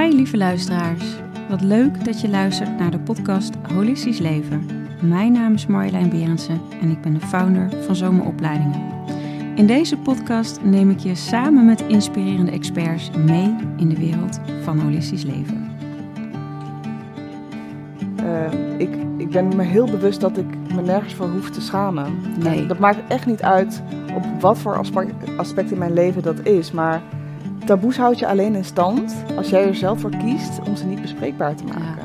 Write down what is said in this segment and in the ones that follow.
Hi lieve luisteraars. Wat leuk dat je luistert naar de podcast Holistisch Leven. Mijn naam is Marjolein Berendsen en ik ben de founder van Zomeropleidingen. In deze podcast neem ik je samen met inspirerende experts mee in de wereld van holistisch leven. Uh, ik, ik ben me heel bewust dat ik me nergens voor hoef te schamen. Nee. En dat maakt echt niet uit op wat voor aspect, aspect in mijn leven dat is. Maar taboes houd je alleen in stand als jij er zelf voor kiest om ze niet bespreekbaar te maken.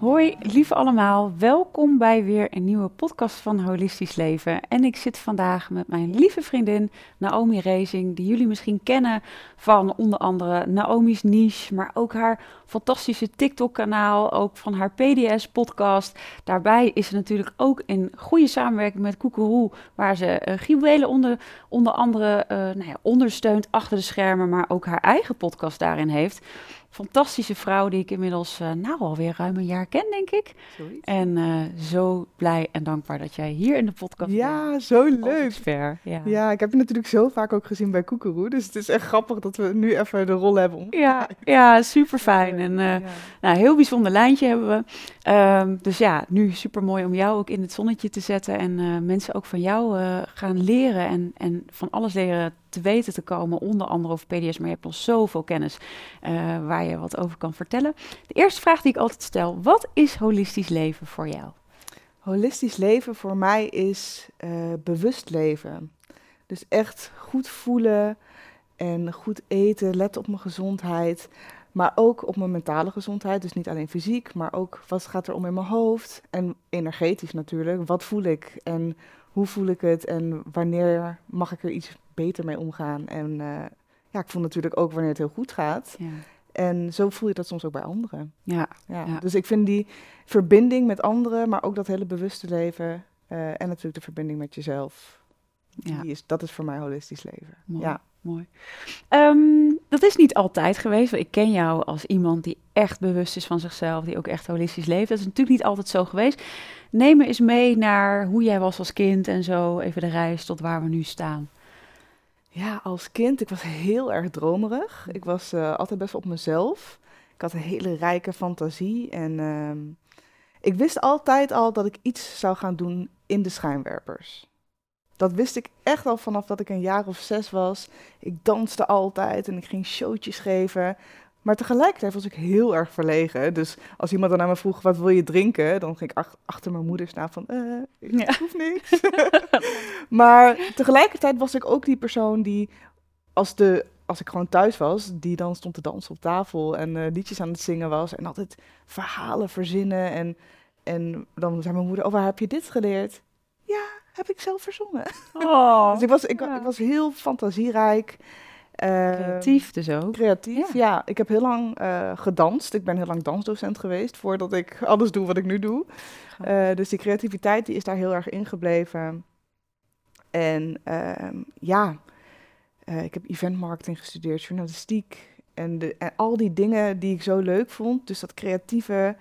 Hoi, lieve allemaal. Welkom bij weer een nieuwe podcast van Holistisch Leven. En ik zit vandaag met mijn lieve vriendin Naomi Racing, die jullie misschien kennen van onder andere Naomi's Niche, maar ook haar fantastische TikTok-kanaal, ook van haar PDS-podcast. Daarbij is ze natuurlijk ook in goede samenwerking met Koekeroe, waar ze uh, onder, onder andere uh, nou ja, ondersteunt achter de schermen, maar ook haar eigen podcast daarin heeft fantastische vrouw die ik inmiddels uh, nou alweer ruim een jaar ken, denk ik. Zoiets. En uh, zo blij en dankbaar dat jij hier in de podcast ja, bent. zo leuk. Ja. ja, ik heb je natuurlijk zo vaak ook gezien bij Koekeroe. Dus het is echt grappig dat we nu even de rol hebben. Om... Ja, ja, super fijn. En uh, ja. nou, heel bijzonder lijntje hebben we. Um, dus ja, nu super mooi om jou ook in het zonnetje te zetten. En mensen ook van jou gaan leren en, en van alles leren te weten te komen, onder andere over PDS, maar je hebt nog zoveel kennis uh, waar je wat over kan vertellen. De eerste vraag die ik altijd stel, wat is holistisch leven voor jou? Holistisch leven voor mij is uh, bewust leven. Dus echt goed voelen en goed eten, letten op mijn gezondheid, maar ook op mijn mentale gezondheid. Dus niet alleen fysiek, maar ook wat gaat er om in mijn hoofd en energetisch natuurlijk. Wat voel ik en hoe voel ik het en wanneer mag ik er iets beter mee omgaan. En uh, ja, ik voel natuurlijk ook wanneer het heel goed gaat. Ja. En zo voel je dat soms ook bij anderen. Ja, ja. ja. Dus ik vind die verbinding met anderen, maar ook dat hele bewuste leven uh, en natuurlijk de verbinding met jezelf. Ja. Die is, dat is voor mij holistisch leven. Mooi. Ja. Mooi. Um, dat is niet altijd geweest. Want ik ken jou als iemand die echt bewust is van zichzelf, die ook echt holistisch leeft. Dat is natuurlijk niet altijd zo geweest. Neem me eens mee naar hoe jij was als kind en zo, even de reis tot waar we nu staan. Ja, als kind, ik was heel erg dromerig. Ik was uh, altijd best op mezelf. Ik had een hele rijke fantasie en uh, ik wist altijd al dat ik iets zou gaan doen in de schijnwerpers. Dat wist ik echt al vanaf dat ik een jaar of zes was. Ik danste altijd en ik ging showtjes geven. Maar tegelijkertijd was ik heel erg verlegen. Dus als iemand dan naar me vroeg, wat wil je drinken? Dan ging ik ach achter mijn moeder staan van, eh, ik ja. hoef niks. maar tegelijkertijd was ik ook die persoon die, als, de, als ik gewoon thuis was, die dan stond te dansen op tafel en uh, liedjes aan het zingen was. En altijd verhalen verzinnen. En, en dan zei mijn moeder, oh, waar heb je dit geleerd? Ja, heb ik zelf verzonnen. Oh, dus ik was, ik, ja. ik was heel fantasierijk. Creatief dus ook. Creatief, ja. ja. Ik heb heel lang uh, gedanst. Ik ben heel lang dansdocent geweest voordat ik alles doe wat ik nu doe. Uh, dus die creativiteit die is daar heel erg ingebleven. En uh, ja, ik heb eventmarketing gestudeerd, journalistiek. En, de, en al die dingen die ik zo leuk vond. Dus dat creatieve,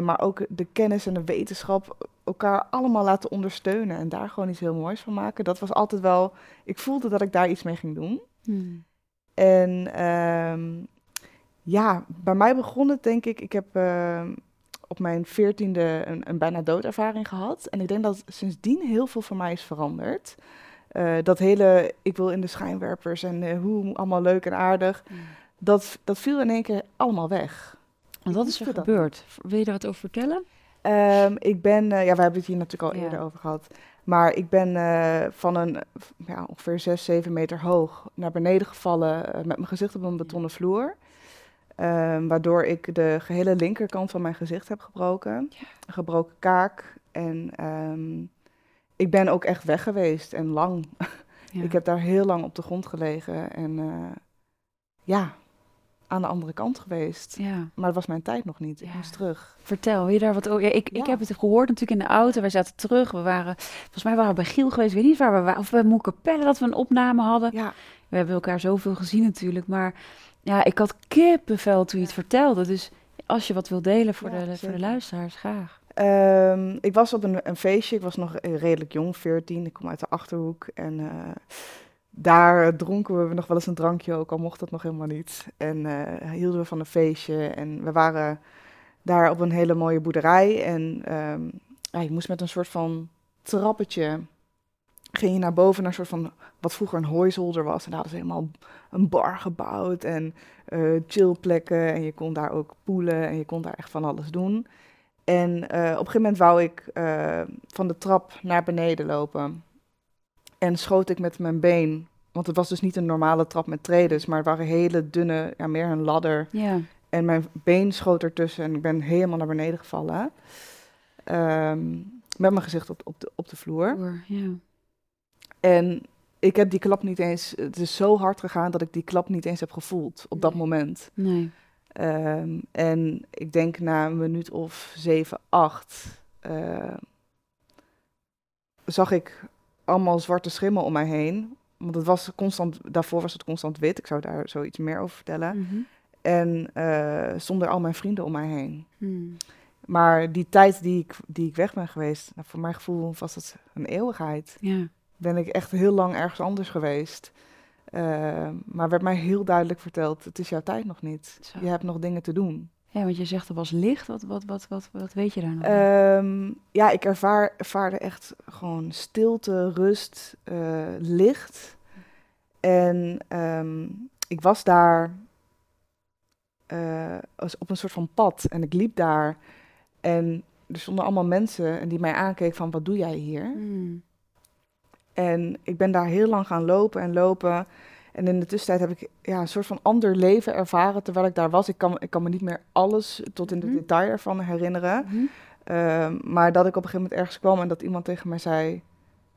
maar ook de kennis en de wetenschap elkaar allemaal laten ondersteunen. En daar gewoon iets heel moois van maken. Dat was altijd wel, ik voelde dat ik daar iets mee ging doen. Hmm. En um, ja, bij mij begon het denk ik, ik heb uh, op mijn veertiende een, een bijna doodervaring gehad. En ik denk dat sindsdien heel veel voor mij is veranderd. Uh, dat hele, ik wil in de schijnwerpers en uh, hoe allemaal leuk en aardig. Hmm. Dat, dat viel in één keer allemaal weg. En wat is er gebeurd? Wil je daar wat over vertellen? Um, ik ben, uh, ja, we hebben het hier natuurlijk al Ja. eerder over gehad. Maar ik ben eh, van een ja, ongeveer 6, 7 meter hoog naar beneden gevallen eh, met mijn gezicht op een betonnen vloer. Ehm, waardoor ik de gehele linkerkant van mijn gezicht heb gebroken. Ja. Een gebroken kaak. En ehm, ik ben ook echt weg geweest en lang. Ja. Ik heb daar heel lang op de grond gelegen. En eh, ja, aan de andere kant geweest. Ja. Maar het was mijn tijd nog niet. Ik Ja. moest terug. Vertel, je daar wat over? Ja, ik, ik heb het gehoord natuurlijk in de auto. Wij zaten terug. We waren, volgens mij waren we bij Giel geweest. Ik weet niet waar we waren. Of bij Moerkapelle dat we een opname hadden. Ja, We hebben elkaar zoveel gezien natuurlijk. Maar ja, ik had kippenvel toen je het vertelde. Dus als je wat wil delen voor, de, voor de luisteraars, graag. Ehm, ik was op een, een feestje. Ik was nog eh, redelijk jong, 14. Ik kom uit de achterhoek. En eh, daar dronken we nog wel eens een drankje, ook al mocht dat nog helemaal niet. En eh, hielden we van een feestje. En we waren daar op een hele mooie boerderij. En ja, je moest met een soort van trappetje ging je naar boven naar een soort van wat vroeger een hooizolder was. En daar hadden ze helemaal een bar gebouwd en uh, chillplekken. En je kon daar ook poelen en je kon daar echt van alles doen. En uh, op een gegeven moment wou ik van de trap naar beneden lopen. En schoot ik met mijn been, want het was dus niet een normale trap met treden, maar het waren hele dunne, ja, meer een ladder. Ja. En mijn been schoot ertussen en ik ben helemaal naar beneden gevallen. Um, met mijn gezicht op, op, de, op de vloer. Ja. En ik heb die klap niet eens. Het is zo hard gegaan dat ik die klap niet eens heb gevoeld op dat moment. Nee. Um, en ik denk na een minuut of zeven, acht. Uh, zag ik allemaal zwarte schimmen om mij heen. Want het was constant, daarvoor was het constant wit. Ik zou daar zoiets meer over vertellen. Mm -hmm. En uh, stonden al mijn vrienden om mij heen. Hmm. Maar die tijd die ik, die ik weg ben geweest, nou, voor mijn gevoel was het een eeuwigheid. Ja. Ben ik echt heel lang ergens anders geweest. Uh, maar werd mij heel duidelijk verteld, het is jouw tijd nog niet. Zo. Je hebt nog dingen te doen. Ja, want je zegt er was licht. Wat, wat, wat, wat, wat weet je daar nog? Um, ja, ik ervaar, ervaarde echt gewoon stilte, rust, uh, licht. En um, ik was daar uh, op een soort van pad en ik liep daar. En er stonden allemaal mensen en die mij aankeken van, wat doe jij hier? Mm. En ik ben daar heel lang gaan lopen en lopen. En in de tussentijd heb ik ja, een soort van ander leven ervaren terwijl ik daar was. Ik kan, ik kan me niet meer alles tot in de Mhm. detail ervan herinneren. Mhm. Ehm, maar dat ik op een gegeven moment ergens kwam en dat iemand tegen mij zei...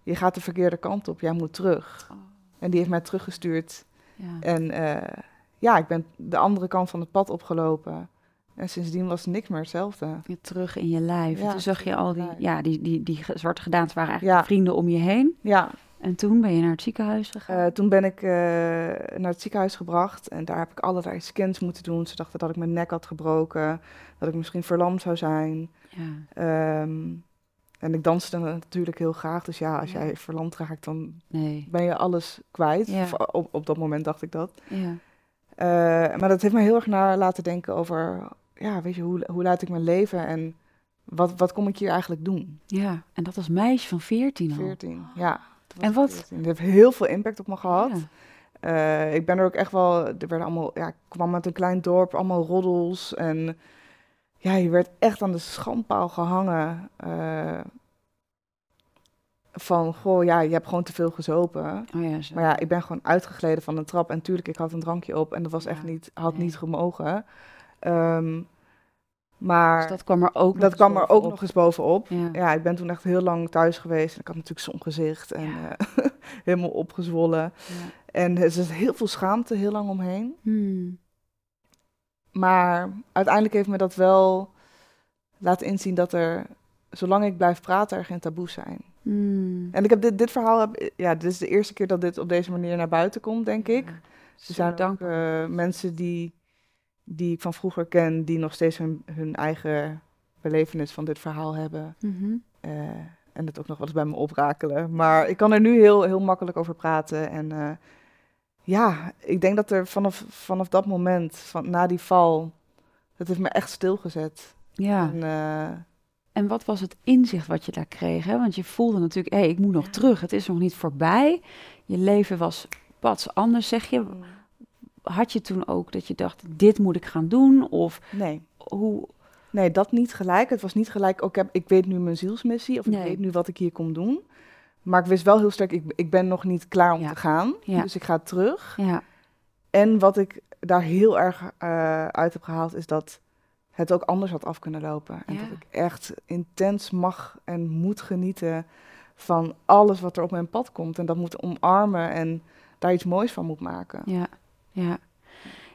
Je gaat de verkeerde kant op, jij moet terug. Oh, En die heeft mij teruggestuurd. ja. En eh, ja, ik ben de andere kant van het pad opgelopen. En sindsdien was niks meer hetzelfde. Terug in je lijf. Ja, en toen zag je al die, ja, die, die, die ge- zwarte gedaanten waren eigenlijk Ja. vrienden om je heen. Ja, En toen ben je naar het ziekenhuis gegaan. Eh, toen ben ik eh, naar het ziekenhuis gebracht en daar heb ik allerlei scans moeten doen. Ze dachten dat ik mijn nek had gebroken, dat ik misschien verlamd zou zijn. ja. Ehm, en ik danste natuurlijk heel graag, dus ja, als Ja. jij verlamd raakt, dan Nee. ben je alles kwijt. Ja. Of Op, op dat moment dacht ik dat. Ja. Eh, maar dat heeft me heel erg na laten denken over, ja, weet je, hoe, hoe laat ik mijn leven en wat, wat kom ik hier eigenlijk doen? ja. En dat als meisje van 14 al. 14, ja. En wat- 14. Het heeft heel veel impact op me gehad. Ja. Eh, ik ben er ook echt wel, er werden allemaal, ja, ik kwam uit een klein dorp, allemaal roddels en ja, je werd echt aan de schandpaal gehangen. eh, van, goh, ja, je hebt gewoon te veel gezopen. Oh ja. Maar ja, ik ben gewoon uitgegleden van een trap en tuurlijk, ik had een drankje op en dat was echt niet, had nee. niet gemogen. Ehm, maar Dus dat kwam er ook nog dat eens kwam er ook bovenop. nog eens bovenop. Ja. Ja, ik ben toen echt heel lang thuis geweest. En ik had natuurlijk zo'n gezicht en Ja. eh, helemaal opgezwollen. Ja. En er zit heel veel schaamte heel lang omheen. Hmm. Maar uiteindelijk heeft me dat wel laten inzien dat er, zolang ik blijf praten, er geen taboes zijn. Hmm. En ik heb dit, dit verhaal, heb, ja, dit is de eerste keer dat dit op deze manier naar buiten komt, denk ik. Er Zo zijn ook eh, mensen die, die ik van vroeger ken, die nog steeds hun, hun eigen belevenis van dit verhaal hebben. Mhm. Eh, en het ook nog wel eens bij me oprakelen. Maar ik kan er nu heel, heel makkelijk over praten. En eh, ja, ik denk dat er vanaf, vanaf dat moment, van, na die val, dat heeft me echt stilgezet. Ja. En, eh, En wat was het inzicht wat je daar kreeg? Hè? Want je voelde natuurlijk, hé, ik moet nog terug. Het is nog niet voorbij. Je leven was pats anders, zeg je. Had je toen ook dat je dacht, dit moet ik gaan doen? Of nee. hoe... nee, dat niet gelijk. Het was niet gelijk, ook heb, ik weet nu mijn zielsmissie of Nee. ik weet nu wat ik hier kom doen. Maar ik wist wel heel sterk, ik, ik ben nog niet klaar om Ja. te gaan. Ja. Dus ik ga terug. Ja, En wat ik daar heel erg eh, uit heb gehaald, is dat het ook anders had af kunnen lopen. En dat ik echt intens mag en moet genieten van alles wat er op mijn pad komt. En dat moet omarmen en daar iets moois van moet maken. ja, ja.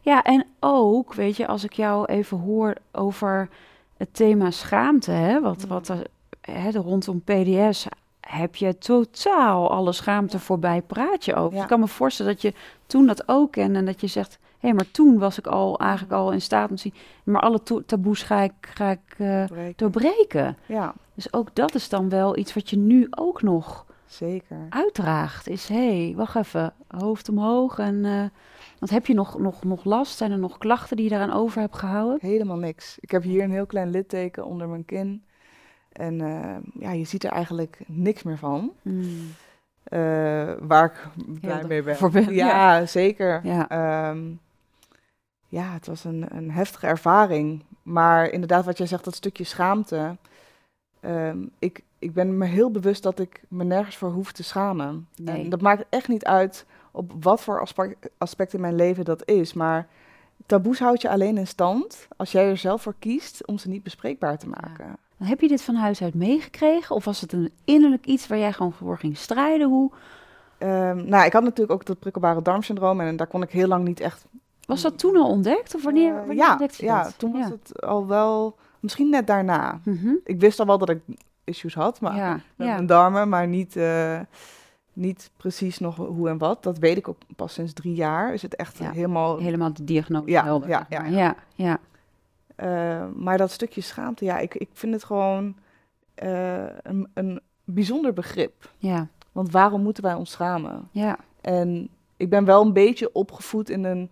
Ja, en ook, weet je, als ik jou even hoor over het thema schaamte, hè, wat, Mm. wat hè, de rondom PDS, heb je totaal alle schaamte voorbij praat je over. Ja. Ik kan me voorstellen dat je toen dat ook kende en dat je zegt, hé, maar toen was ik al eigenlijk al in staat om te zien, maar alle taboes ga ik, ga ik eh, Breken. doorbreken. Ja, Dus ook dat is dan wel iets wat je nu ook nog zeker. uitdraagt. Is, hé, hey, wacht even, hoofd omhoog. En, eh, want heb je nog, nog, nog last? Zijn er nog klachten die je daaraan over hebt gehouden? Helemaal niks. Ik heb hier een heel klein litteken onder mijn kin. En eh, ja, je ziet er eigenlijk niks meer van. Hmm. Eh, waar ik blij mee ben. voor ben, ja, zeker. Ja. Ehm, ja, het was een, een heftige ervaring. Maar inderdaad, wat jij zegt, dat stukje schaamte. Ehm, ik, ik ben me heel bewust dat ik me nergens voor hoef te schamen. Nee. En dat maakt echt niet uit op wat voor aspect, aspect in mijn leven dat is. Maar taboes houd je alleen in stand als jij er zelf voor kiest om ze niet bespreekbaar te maken. Heb je dit van huis uit meegekregen? Of was het een innerlijk iets waar jij gewoon voor ging strijden? Hoe Ehm, nou, ik had natuurlijk ook dat prikkelbare darmsyndroom en daar kon ik heel lang niet echt was dat toen al ontdekt? Of wanneer, Eh, wanneer ja, ontdekte je ja, dat? toen was het al wel, misschien net daarna. Mhm. Ik wist al wel dat ik issues had, maar ja, met mijn darmen, maar niet, eh, niet precies nog hoe en wat. Dat weet ik ook pas sinds drie jaar. Is het echt Ja. helemaal. helemaal de diagnose Ja, helder. ja, ja. ja, ja. eh, maar dat stukje schaamte, ja, ik, ik vind het gewoon eh, een, een bijzonder begrip. ja, Want waarom moeten wij ons schamen? ja. En ik ben wel een beetje opgevoed in een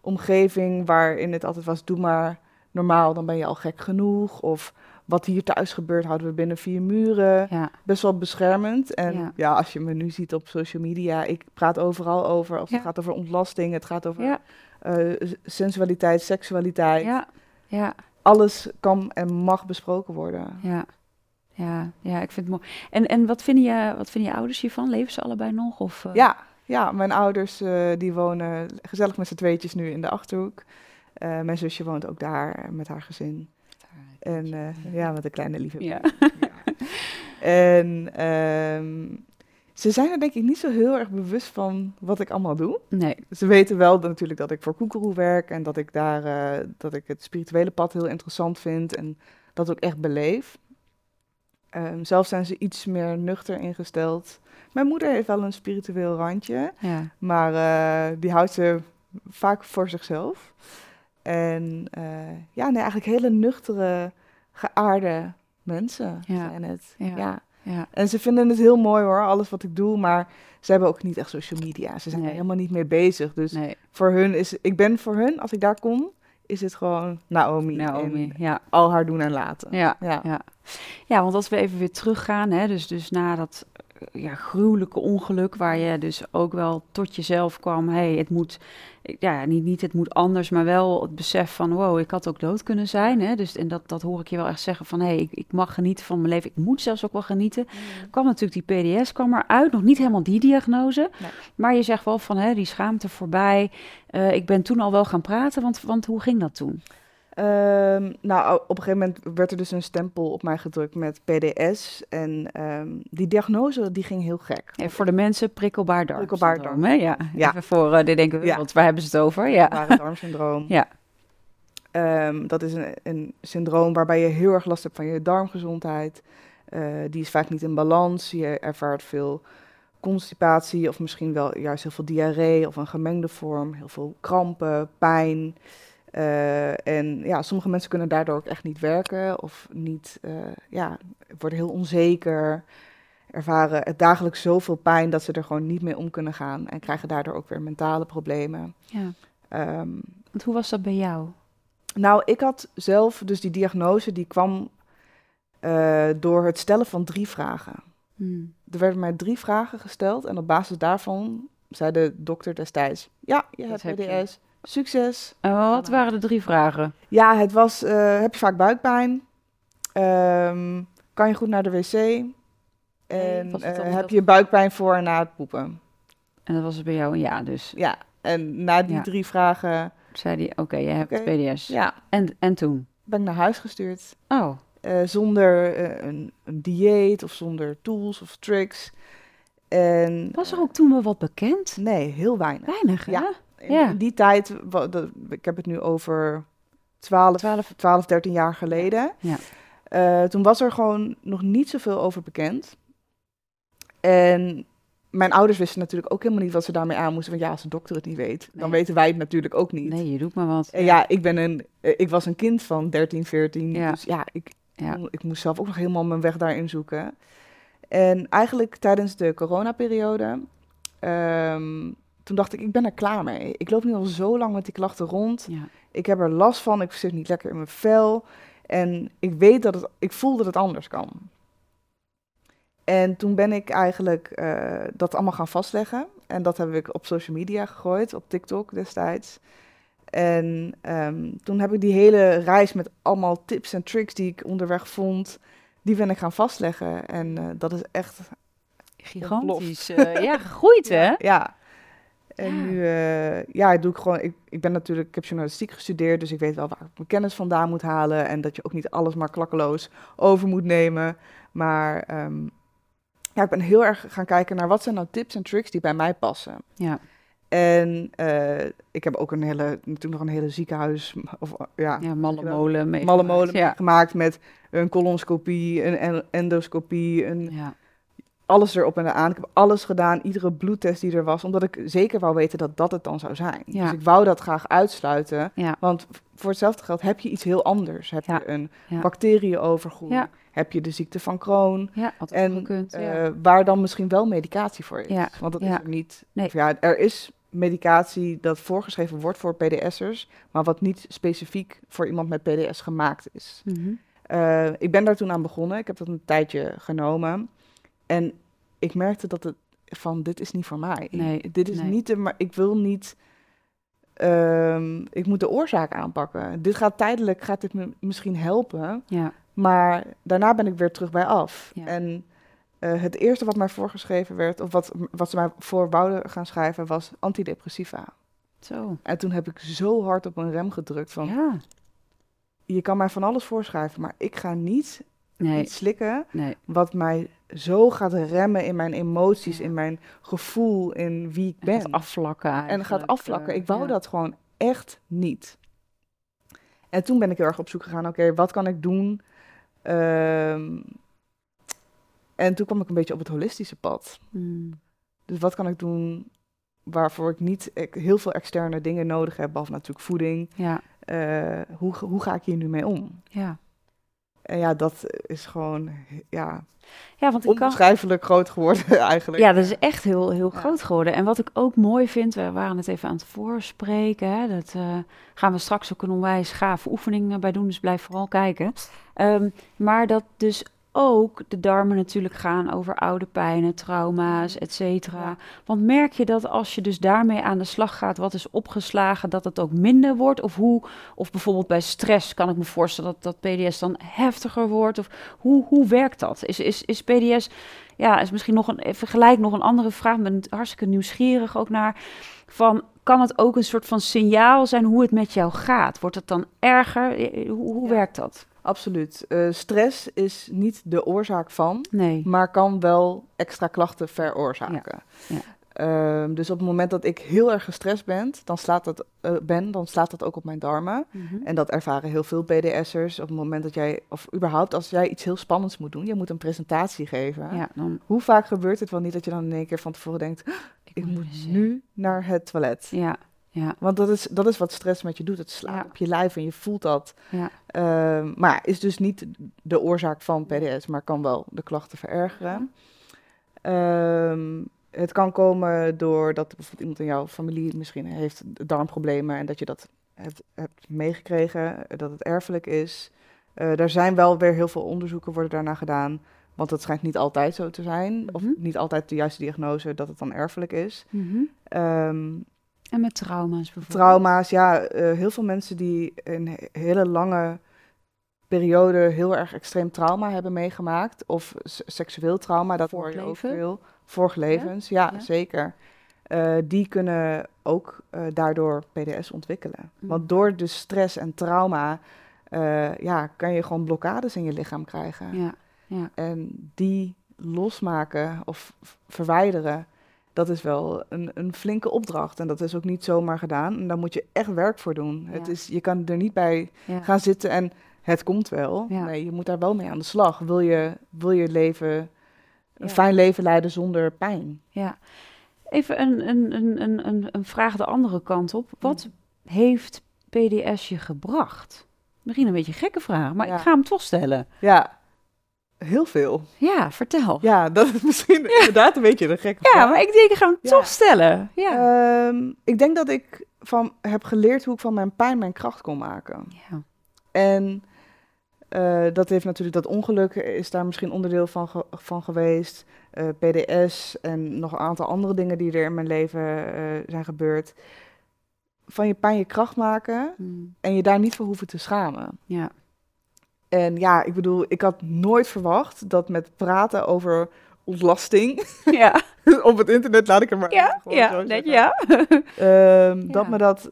omgeving waarin het altijd was: doe maar normaal, dan ben je al gek genoeg. Of wat hier thuis gebeurt, houden we binnen vier muren. ja. Best wel beschermend. En Ja. ja. als je me nu ziet op social media, ik praat overal over. Als het gaat over ontlasting, het gaat over eh, sensualiteit, seksualiteit. ja, ja, Alles kan en mag besproken worden. ja. Ja, ja, ik vind het mooi. En, en wat, vinden je, wat vinden je ouders hiervan? Leven ze allebei nog? Of, eh? Ja, ja, mijn ouders eh, die wonen gezellig met z'n tweetjes nu in de Achterhoek. Mijn zusje woont ook daar met haar gezin. En eh, ja, met een kleine lieve. Ja. Ja. En ehm, ze zijn er denk ik niet zo heel erg bewust van wat ik allemaal doe. Nee. Ze weten wel dat, natuurlijk dat ik voor Koekeroe werk en dat ik daar eh, dat ik het spirituele pad heel interessant vind en dat ook echt beleef. Ehm, zelf zijn ze iets meer nuchter ingesteld. Mijn moeder heeft wel een spiritueel randje. Ja. Maar eh, die houdt ze vaak voor zichzelf. En eh, ja, nee, eigenlijk hele nuchtere, geaarde mensen Ja. zijn het. Ja. Ja. Ja. En ze vinden het heel mooi hoor, alles wat ik doe. Maar ze hebben ook niet echt social media. Ze zijn Nee. er helemaal niet mee bezig. Dus Nee. voor hun is, ik ben voor hun, als ik daar kom, is het gewoon Naomi. Naomi. En Ja. al haar doen en laten. Ja. Ja. Ja. ja, want als we even weer teruggaan, hè, dus, dus na dat ja, gruwelijke ongeluk, waar je dus ook wel tot jezelf kwam, hey, het moet, ja, niet, niet het moet anders, maar wel het besef van, wow, ik had ook dood kunnen zijn. Hè, dus, en dat, dat hoor ik je wel echt zeggen van, hey, ik, ik mag genieten van mijn leven, ik moet zelfs ook wel genieten. kwam natuurlijk die PDS kwam eruit, nog niet helemaal die diagnose, Nee. maar je zegt wel van, hè, die schaamte voorbij. Eh, ik ben toen al wel gaan praten, want, want hoe ging dat toen? Ehm, nou, op een gegeven moment werd er dus een stempel op mij gedrukt met PDS. En ehm, die diagnose die ging heel gek. Ja, voor de mensen prikkelbaar darm. Prikkelbaar syndroom, hè? Ja. Ja. Even voor de denken, Ja. want waar hebben ze het over? Ja. Zware darmsyndroom. Ja. Ehm, dat is een, een syndroom waarbij je heel erg last hebt van je darmgezondheid. Eh, die is vaak niet in balans. Je ervaart veel constipatie of misschien wel juist heel veel diarree of een gemengde vorm. Heel veel krampen, pijn. Eh, en ja, sommige mensen kunnen daardoor ook echt niet werken of niet, eh, ja, worden heel onzeker. Ervaren het dagelijks zoveel pijn dat ze er gewoon niet mee om kunnen gaan. En krijgen daardoor ook weer mentale problemen. ja. Ehm, Want hoe was dat bij jou? nou, ik had zelf, dus die diagnose, die kwam eh, door het stellen van drie vragen. Hmm. Er werden mij drie vragen gesteld en op basis daarvan zei de dokter destijds, ja, je Dat hebt. PDS, succes. En wat waren de drie vragen? Ja, het was, eh, heb je vaak buikpijn? Ehm, kan je goed naar de wc? En eh, heb je buikpijn voor en na het poepen? En dat was het bij jou een ja, dus Ja, en na die Ja. drie vragen, zei hij, oké, je hebt. PDS. ja, En, en toen? ben ik naar huis gestuurd. Oh, Eh, zonder een, een dieet of zonder tools of tricks. En was er ook toen wel wat bekend? nee, heel weinig. Weinig, hè? Ja. In, Ja. in die tijd, ik heb het nu over 12, 12, 12 13 jaar geleden. Ja. Eh, toen was er gewoon nog niet zoveel over bekend. En mijn ouders wisten natuurlijk ook helemaal niet wat ze daarmee aan moesten. Want ja, als de dokter het niet weet, dan weten wij het natuurlijk ook niet. Nee, je doet maar wat. En ja, ik, ben een, eh, ik was een kind van 13, 14. Ja. Dus ja ik, Ja. ik moest zelf ook nog helemaal mijn weg daarin zoeken. En eigenlijk tijdens de coronaperiode, ehm, toen dacht ik, ik ben er klaar mee. Ik loop nu al zo lang met die klachten rond. Ja. Ik heb er last van, ik zit niet lekker in mijn vel. En ik weet dat het, ik voel dat het anders kan. En toen ben ik eigenlijk eh, dat allemaal gaan vastleggen. En dat heb ik op social media gegooid, op TikTok destijds. En ehm, toen heb ik die hele reis met allemaal tips en tricks die ik onderweg vond, die ben ik gaan vastleggen. En eh, dat is echt Gigantisch. eh, ja, gegroeid hè? Ja. En Ja. nu eh, ja, doe ik gewoon. Ik, ik ben natuurlijk, ik heb journalistiek gestudeerd, dus ik weet wel waar ik mijn kennis vandaan moet halen. En dat je ook niet alles maar klakkeloos over moet nemen. Maar ehm, ja, ik ben heel erg gaan kijken naar wat zijn nou tips en tricks die bij mij passen. Ja. En eh, ik heb ook een hele, natuurlijk nog een hele ziekenhuis, of ja, Ja, malle molen. malle molen Ja. gemaakt met een colonscopie, een en- endoscopie, een Ja. Alles erop en eraan. Ik heb alles gedaan, iedere bloedtest die er was, omdat ik zeker wou weten dat dat het dan zou zijn. Ja. Dus ik wou dat graag uitsluiten, Ja. want voor hetzelfde geld heb je iets heel anders. Heb Ja. je een Ja. heb je de ziekte van Crohn, ook en gekund. eh, waar dan misschien wel medicatie voor is. Want dat is er niet. Nee. Of ja, er is medicatie dat voorgeschreven wordt voor PDS'ers, maar wat niet specifiek voor iemand met PDS gemaakt is. Mhm. Eh, ik ben daar toen aan begonnen. Ik heb dat een tijdje genomen. En ik merkte dat het van dit is niet voor mij. Nee, dit is nee. niet de, maar ik wil niet. ehm, ik moet de oorzaak aanpakken. Dit gaat tijdelijk, gaat dit me misschien helpen. Ja. Maar daarna ben ik weer terug bij af. Ja. En eh, het eerste wat mij voorgeschreven werd, of wat, wat ze mij voor wouden gaan schrijven, was antidepressiva. Zo. En toen heb ik zo hard op een rem gedrukt van, Ja. je kan mij van alles voorschrijven, maar ik ga niet Nee. iets slikken Nee. wat mij zo gaat remmen in mijn emoties, Ja. in mijn gevoel, in wie ik En ben. gaat afvlakken en gaat eigenlijk, afvlakken. eh, Ik wou ja. dat gewoon echt niet. En toen ben ik heel erg op zoek gegaan, oké, wat kan ik doen? Ehm, en toen kwam ik een beetje op het holistische pad. Mm. Dus wat kan ik doen waarvoor ik niet heel veel externe dingen nodig heb, behalve natuurlijk voeding. Ja. Eh, hoe, hoe ga ik hier nu mee om? Ja. En ja, dat is gewoon ja, Ja, want ik kan... onbeschrijfelijk groot geworden eigenlijk. Ja, dat is echt heel, heel Ja. groot geworden. En wat ik ook mooi vind, we waren het even aan het voorspreken. Hè, dat eh, gaan we straks ook een onwijs gave oefening bij doen, dus blijf vooral kijken. Ehm, maar dat dus ook de darmen natuurlijk gaan over oude pijnen, trauma's, et cetera. Want merk je dat als je dus daarmee aan de slag gaat, wat is opgeslagen, dat het ook minder wordt? Of hoe, of bijvoorbeeld bij stress kan ik me voorstellen dat, dat PDS dan heftiger wordt? Of hoe, hoe werkt dat? Is, is, is PDS ja, is misschien nog een, even gelijk nog een andere vraag. Ik ben hartstikke nieuwsgierig ook naar. Van, kan het ook een soort van signaal zijn hoe het met jou gaat? Wordt het dan erger? Eh, Hoe, hoe Ja. werkt dat? Absoluut. Eh, stress is niet de oorzaak van, Nee. maar kan wel extra klachten veroorzaken. Ja, ja. Ehm, dus op het moment dat ik heel erg gestrest ben, dan slaat dat, eh, ben, dan slaat dat ook op mijn darmen. Mhm. En dat ervaren heel veel PDS'ers. Op het moment dat jij, of überhaupt als jij iets heel spannends moet doen, je moet een presentatie geven. Ja, dan Hoe vaak gebeurt het wel niet dat je dan in één keer van tevoren denkt, ik moet nu naar het toilet. Ja, ja, Want dat is, dat is wat stress met je doet. Het slaat Ja. op je lijf en je voelt dat. ja. Ehm, maar is dus niet de oorzaak van PDS, maar kan wel de klachten verergeren. Ehm, het kan komen doordat bijvoorbeeld iemand in jouw familie misschien heeft darmproblemen en dat je dat hebt, hebt meegekregen, eh, dat het erfelijk is. Eh er zijn wel weer heel veel onderzoeken worden daarna gedaan, want het schijnt niet altijd zo te zijn, of Mhm. niet altijd de juiste diagnose dat het dan erfelijk is. Ehm, En met trauma's bijvoorbeeld? Trauma's, ja, eh, heel veel mensen die een he- hele lange periode heel erg extreem trauma hebben meegemaakt, of seksueel trauma, dat hoor je ook veel. Vorige levens, ja, Ja. zeker. Eh, die kunnen ook eh, daardoor PDS ontwikkelen. Mm. Want door de stress en trauma, ja, kan je gewoon blokkades in je lichaam krijgen. Ja, ja. En die losmaken of verwijderen, dat is wel een, een flinke opdracht. En dat is ook niet zomaar gedaan. En daar moet je echt werk voor doen. Het is, je kan er niet bij ja. gaan zitten en het komt wel. Ja. Nee, je moet daar wel mee aan de slag. Wil je, wil je leven, een fijn leven leiden zonder pijn? Ja. Even een, een, een, een, een, vraag de andere kant op. Wat heeft PDS je gebracht? Misschien een beetje een gekke vraag, maar ik ga hem toch stellen. Ja, Heel veel. Ja, vertel. Ja, dat is misschien inderdaad een beetje een gekke Ja, vraag. maar ik denk, ik ga hem Ja. toch stellen. Ja. Ehm, ik denk dat ik van, heb geleerd hoe ik van mijn pijn mijn kracht kon maken. ja. En eh, dat heeft natuurlijk, dat ongeluk is daar misschien onderdeel van, ge- van geweest. Eh, PDS en nog een aantal andere dingen die er in mijn leven eh, zijn gebeurd. Van je pijn je kracht maken Mm, en je daar niet voor hoeven te schamen. ja. En ja, ik bedoel, ik had nooit verwacht dat met praten over ontlasting Ja, op het internet, laat ik er maar ja, ja, zo net, ja. Ehm, Ja. Dat me dat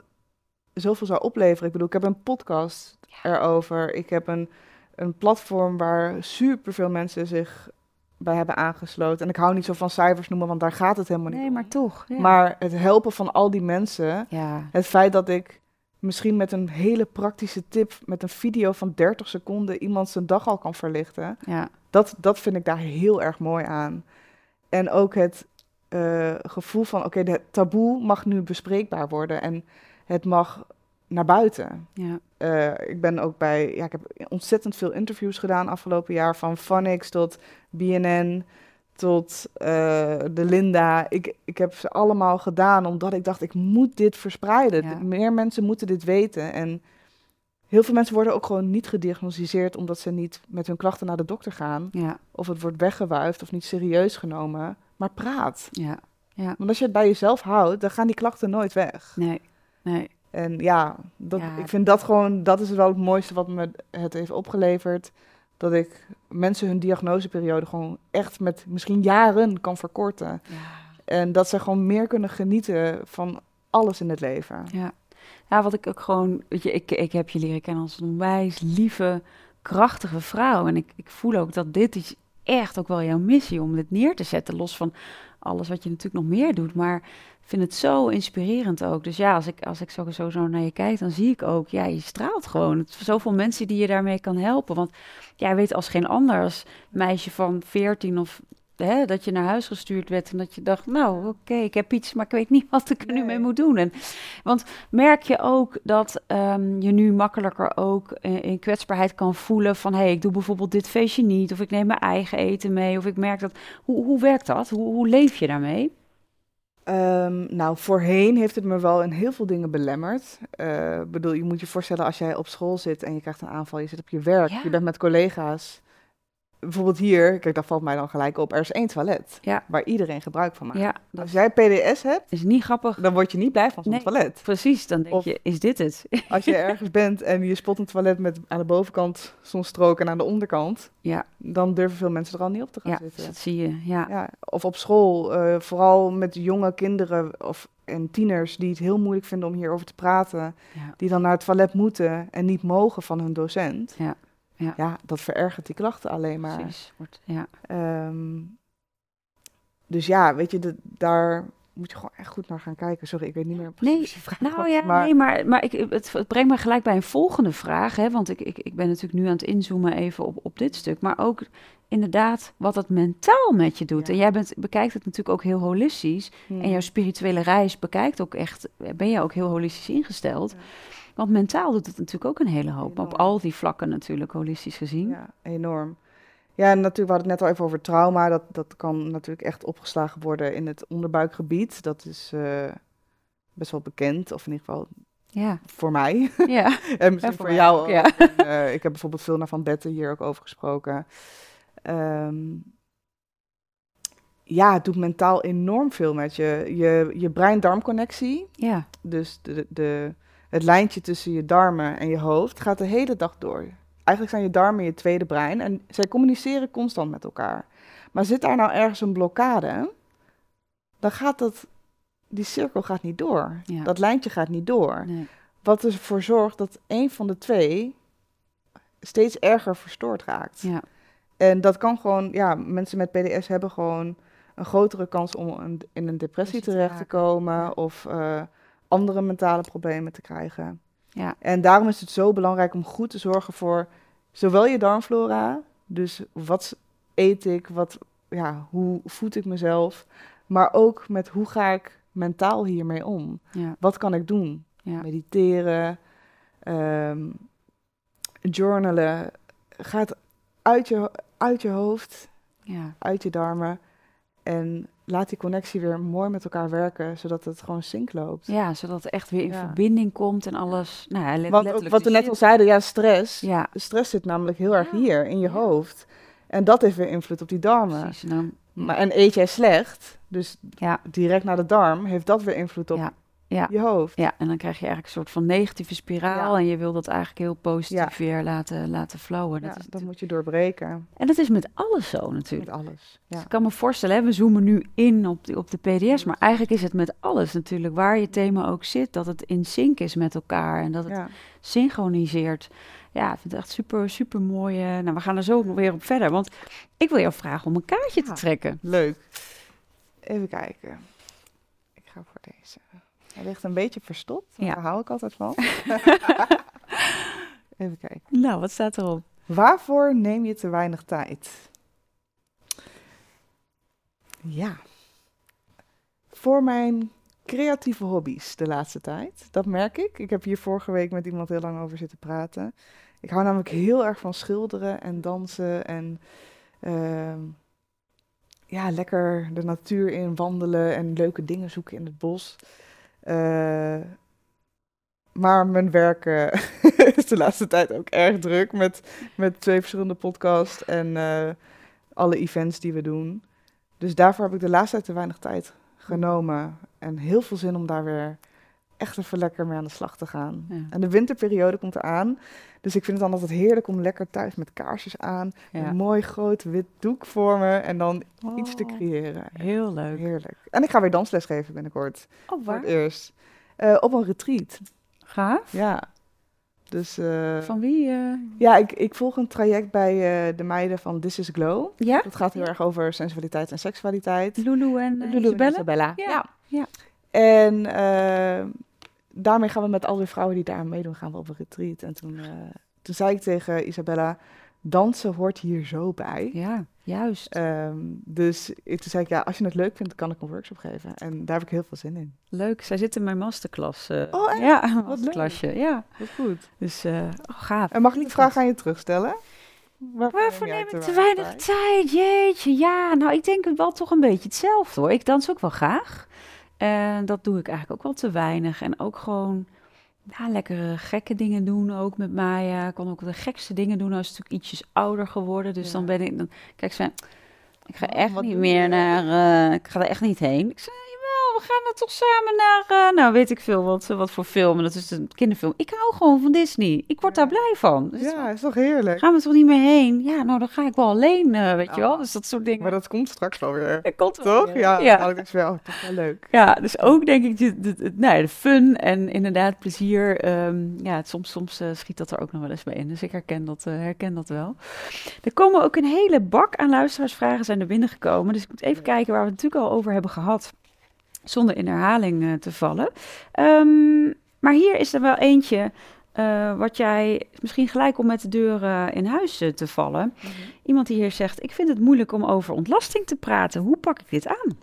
zoveel zou opleveren. Ik bedoel, ik heb een podcast erover. Ik heb een, een platform waar superveel mensen zich bij hebben aangesloten. En ik hou niet zo van cijfers noemen, want daar gaat het helemaal niet Nee, om. maar toch. Ja. Maar het helpen van al die mensen, het feit dat ik misschien met een hele praktische tip, met een video van 30 seconden, iemand zijn dag al kan verlichten. Ja. Dat, dat vind ik daar heel erg mooi aan. En ook het eh, gevoel van, oké, het taboe mag nu bespreekbaar worden en het mag naar buiten. Ja. Eh, ik ben ook bij, ja, ik heb ontzettend veel interviews gedaan afgelopen jaar, van Phonics tot BNN tot eh, de Linda. Ik, ik heb ze allemaal gedaan omdat ik dacht, ik moet dit verspreiden. Ja. Meer mensen moeten dit weten. En heel veel mensen worden ook gewoon niet gediagnosticeerd omdat ze niet met hun klachten naar de dokter gaan. Ja. Of het wordt weggewuifd of niet serieus genomen. Maar praat. Ja. Want als je het bij jezelf houdt, dan gaan die klachten nooit weg. Nee. Nee. En ja, dat, Ja. ik vind dat gewoon, dat is wel het mooiste wat me het heeft opgeleverd. Dat ik mensen hun diagnoseperiode gewoon echt met misschien jaren kan verkorten. Ja. En dat ze gewoon meer kunnen genieten van alles in het leven. Ja. ja, wat ik ook gewoon, weet je, ik, ik heb je leren kennen als een onwijs lieve, krachtige vrouw. En ik, ik voel ook dat dit is echt ook wel jouw missie om dit neer te zetten, los van alles wat je natuurlijk nog meer doet. Maar vind het zo inspirerend ook. Dus ja, als ik, als ik zo, zo, naar je kijk, dan zie ik ook, ja, je straalt gewoon. Het, zoveel mensen die je daarmee kan helpen. Want jij weet als geen ander, als meisje van 14 of hè, dat je naar huis gestuurd werd en dat je dacht, nou oké, ik heb iets, maar ik weet niet wat ik er nu mee moet doen. En, want merk je ook dat ehm, je nu makkelijker ook in, in kwetsbaarheid kan voelen van, hé, hey, ik doe bijvoorbeeld dit feestje niet, of ik neem mijn eigen eten mee, of ik merk dat, hoe, hoe werkt dat? Hoe, hoe leef je daarmee? Ehm, nou, voorheen heeft het me wel in heel veel dingen belemmerd. Eh, Ik bedoel, je moet je voorstellen als jij op school zit en je krijgt een aanval, je zit op je werk, Ja. je bent met collega's. Bijvoorbeeld hier, kijk, dat valt mij dan gelijk op, er is één toilet Ja. waar iedereen gebruik van maakt. Ja, dat Als jij PDS hebt, is niet grappig. dan word je niet blij van zo'n Nee. toilet. Precies, dan denk Of- je, is dit het? Als je ergens bent en je spot een toilet met aan de bovenkant zo'n strook en aan de onderkant, Ja. dan durven veel mensen er al niet op te gaan Ja, zitten. dat zie je. Ja, Ja, of op school, eh, vooral met jonge kinderen of, en tieners die het heel moeilijk vinden om hierover te praten, die dan naar het toilet moeten en niet mogen van hun docent. Ja, ja. dat verergert die klachten alleen maar. precies. Wordt, ja. Ehm, dus ja, weet je, de- daar moet je gewoon echt goed naar gaan kijken. Sorry, ik weet niet meer precies Nee, vraag Nou ja, maar nee, maar, maar ik, het, het brengt me gelijk bij een volgende vraag. Hè, want ik, ik, ik ben natuurlijk nu aan het inzoomen even op, op dit stuk. Maar ook inderdaad wat het mentaal met je doet. Ja. En jij bent, bekijkt het natuurlijk ook heel holistisch. Hmm. En jouw spirituele reis bekijkt ook echt, ben je ook heel holistisch ingesteld. Ja. Want mentaal doet het natuurlijk ook een hele hoop. Enorm. Op al die vlakken natuurlijk, holistisch gezien. Ja, enorm. Ja, en natuurlijk, we hadden het net al even over trauma. Dat, dat kan natuurlijk echt opgeslagen worden in het onderbuikgebied. Dat is eh, best wel bekend, of in ieder geval Ja, voor mij. ja. en misschien voor voor, jou ook, ja. En, eh, ik heb bijvoorbeeld veel naar Van Betten hier ook over gesproken. Ehm, ja, het doet mentaal enorm veel met je. Je, je brein-darmconnectie, ja. dus de, de, het lijntje tussen je darmen en je hoofd, gaat de hele dag door. Eigenlijk zijn je darmen je tweede brein en zij communiceren constant met elkaar. Maar zit daar nou ergens een blokkade, dan gaat dat, die cirkel gaat niet door. Ja. Dat lijntje gaat niet door. Nee. Wat ervoor zorgt dat een van de twee steeds erger verstoord raakt. Ja. En dat kan gewoon, ja, mensen met PDS hebben gewoon een grotere kans om een- in een depressie Depressie te terecht te komen of eh, andere mentale problemen te krijgen. Ja. En daarom is het zo belangrijk om goed te zorgen voor zowel je darmflora, dus wat eet ik, wat, ja, hoe voed ik mezelf, maar ook met hoe ga ik mentaal hiermee om? Ja. Wat kan ik doen? Ja. Mediteren, ehm, journalen. Ga het uit je, uit je hoofd, Ja. uit je darmen. En laat die connectie weer mooi met elkaar werken, zodat het gewoon sync loopt. ja, zodat het echt weer in Ja. verbinding komt en alles. Nou, ja, let- Want wat we net al zeiden, ja, stress. Ja, Stress zit namelijk heel erg Ja. hier, in je Ja. hoofd. En dat heeft weer invloed op die darmen. precies. Dan, Maar, en eet jij slecht, dus ja, direct naar de darm, heeft dat weer invloed op Ja. Je hoofd. ja, en dan krijg je eigenlijk een soort van negatieve spiraal. Ja. En je wil dat eigenlijk heel positief Ja. weer laten, laten flowen. Ja, Dat is dat moet je doorbreken En dat is met alles zo natuurlijk. met alles. Ja. Dus ik kan me voorstellen, hè, we zoomen nu in op de, op de PDS, maar eigenlijk is het met alles natuurlijk, waar je thema ook zit, dat het in sync is met elkaar en dat het synchroniseert. Ja, ik vind het echt super, super mooi. eh, nou, we gaan er zo nog weer op verder, want ik wil jou vragen om een kaartje te trekken. Leuk. Even kijken. Ik ga voor deze. Hij ligt een beetje verstopt, Ja. daar hou ik altijd van. Even kijken. Nou, wat staat erop? Waarvoor neem je te weinig tijd? Ja. Voor mijn creatieve hobby's de laatste tijd. Dat merk ik. Ik heb hier vorige week met iemand heel lang over zitten praten. Ik hou namelijk heel erg van schilderen en dansen en ehm, ja, lekker de natuur in wandelen en leuke dingen zoeken in het bos. Eh, maar mijn werk eh, is de laatste tijd ook erg druk met, met twee verschillende podcasts en eh, alle events die we doen. Dus daarvoor heb ik de laatste tijd te weinig tijd genomen. En heel veel zin om daar weer echt even lekker mee aan de slag te gaan. Ja. En de winterperiode komt eraan. Dus ik vind het dan altijd heerlijk om lekker thuis met kaarsjes aan. Ja. Een mooi groot wit doek voor me. En dan iets te Oh, creëren. Heel leuk. Heerlijk. En ik ga weer dansles geven binnenkort. Oh, Voor waar? het eerst. Eh, op een retreat. Gaaf. Ja. Dus eh, Van wie? eh? ja, ik, ik volg een traject bij de meiden van This is Glow. Ja? Dat gaat heel erg over sensualiteit en seksualiteit. Lulu en Lulu en Isabella. Ja. Ja. En daarmee gaan we met al die vrouwen die daar aan meedoen, gaan we op een retreat. En toen, eh, toen zei ik tegen Isabella, dansen hoort hier zo bij. Ja, juist. Ehm, dus ik- toen zei ik, ja, als je het leuk vindt, kan ik een workshop geven. En daar heb ik heel veel zin in. Leuk. Zij zit in mijn masterclass. eh. Oh, echt? Ja, een leuk. masterclassje. Ja. Dat goed. Dus, oh, gaaf. En mag ik die vraag aan je terugstellen? Waarvoor neem ik te weinig tijd? tijd? Jeetje, ja. Nou, ik denk wel toch een beetje hetzelfde hoor. Ik dans ook wel graag. En dat doe ik eigenlijk ook wel te weinig. En ook gewoon ja, lekkere gekke dingen doen ook met Maya. Ik kan ook de gekste dingen doen. Is natuurlijk ietsjes ouder geworden. Dus Ja. dan ben ik... Dan, kijk, ze, ik ga echt wat niet meer naar... eh, ik ga er echt niet heen. Ik zei, we gaan er toch samen naar... eh, nou, weet ik veel wat, wat voor film. En dat is een kinderfilm. Ik hou gewoon van Disney. Ik word daar blij van. Dus Ja, is toch heerlijk? Gaan we toch niet meer heen? Ja, nou dan ga ik wel alleen, eh, weet je wel. Ah. Dus dat soort dingen. Maar dat komt straks wel weer. Dat komt wel Toch? weer. Ja, ja. ja. ik dus wel, oh, toch wel leuk. Ja, dus ook denk ik de, de, de- nou ja, de fun en inderdaad plezier. ehm, ja, het, soms, soms eh, schiet dat er ook nog wel eens bij in. Dus ik herken dat, herken dat wel. Er komen ook een hele bak aan luisteraarsvragen zijn er binnengekomen. Dus ik moet even kijken waar we het natuurlijk al over hebben gehad. Zonder in herhaling eh, te vallen. Ehm, maar hier is er wel eentje eh, wat jij misschien gelijk om met de deur eh, in huis te vallen. Iemand die hier zegt: Ik vind het moeilijk om over ontlasting te praten. Hoe pak ik dit aan?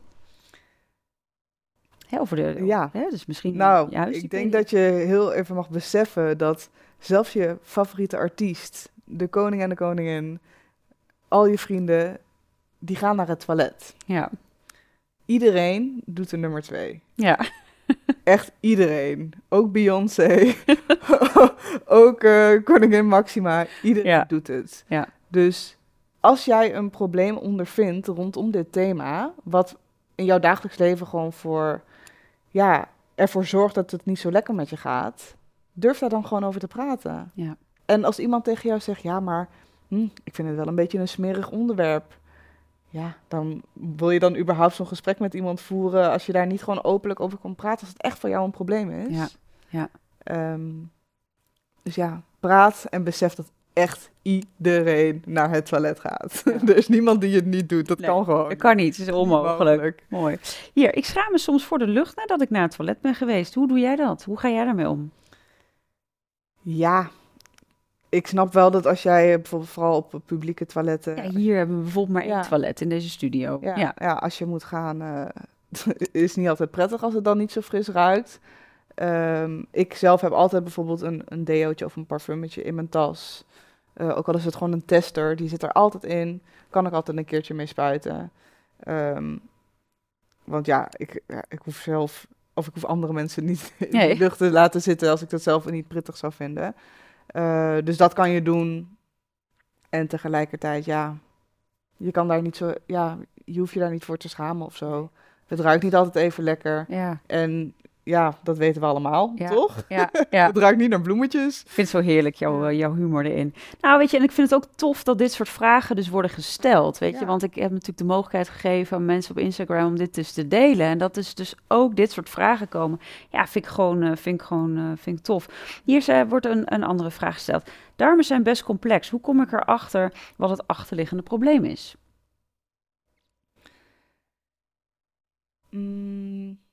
Hè, over de, Ja. Hè, dus misschien Nou, juist ik denk dat je heel even mag beseffen dat zelfs je favoriete artiest, de koning en de koningin, al je vrienden, die gaan naar het toilet. Ja, Iedereen doet de nummer twee. ja, Echt iedereen. Ook Beyoncé. ook eh, koningin Maxima. Iedereen Ja. doet het. Ja. Dus als jij een probleem ondervindt rondom dit thema, wat in jouw dagelijks leven gewoon voor, ja, ervoor zorgt dat het niet zo lekker met je gaat, durf daar dan gewoon over te praten. Ja. En als iemand tegen jou zegt, ja, maar hm, ik vind het wel een beetje een smerig onderwerp. Ja, dan wil je dan überhaupt zo'n gesprek met iemand voeren als je daar niet gewoon openlijk over kan praten, als het echt voor jou een probleem is. Ja, ja. Ehm, dus ja, praat en besef dat echt iedereen naar het toilet gaat. Ja. er is niemand die het niet doet. Dat Nee, kan gewoon. dat kan niet. Het is onmogelijk. Onmogelijk. Mooi. Hier, ik schaam me soms voor de lucht nadat ik naar het toilet ben geweest. Hoe doe jij dat? Hoe ga jij daarmee om? Ja, ik snap wel dat als jij eh, bijvoorbeeld vooral op publieke toiletten... Ja, hier hebben we bijvoorbeeld maar één Ja. toilet in deze studio. Ja, Ja, ja. als je moet gaan, eh is het niet altijd prettig als het dan niet zo fris ruikt. Ehm, ik zelf heb altijd bijvoorbeeld een, een deootje of een parfumetje in mijn tas. Eh, ook al is het gewoon een tester, die zit er altijd in. Kan ik altijd een keertje mee spuiten. Ehm, want ja ik, ja, ik hoef zelf, of ik hoef andere mensen niet in de lucht te laten zitten als ik dat zelf niet prettig zou vinden. Eh, dus dat kan je doen. En tegelijkertijd, ja, je kan daar niet zo, ja, je hoeft je daar niet voor te schamen of zo. Het ruikt niet altijd even lekker. Ja, En ja, dat weten we allemaal, Ja. toch? ja, ja. Het ruikt niet naar bloemetjes. Ik vind het zo heerlijk, jouw, eh, jouw humor erin. Nou, weet je, en ik vind het ook tof dat dit soort vragen dus worden gesteld, weet je. Want ik heb natuurlijk de mogelijkheid gegeven aan mensen op Instagram om dit dus te delen. En dat is dus ook dit soort vragen komen. Ja, vind ik gewoon, eh, vind ik gewoon eh, vind ik tof. Hier wordt een, een andere vraag gesteld. Darmen zijn best complex. Hoe kom ik erachter wat het achterliggende probleem is? Mm.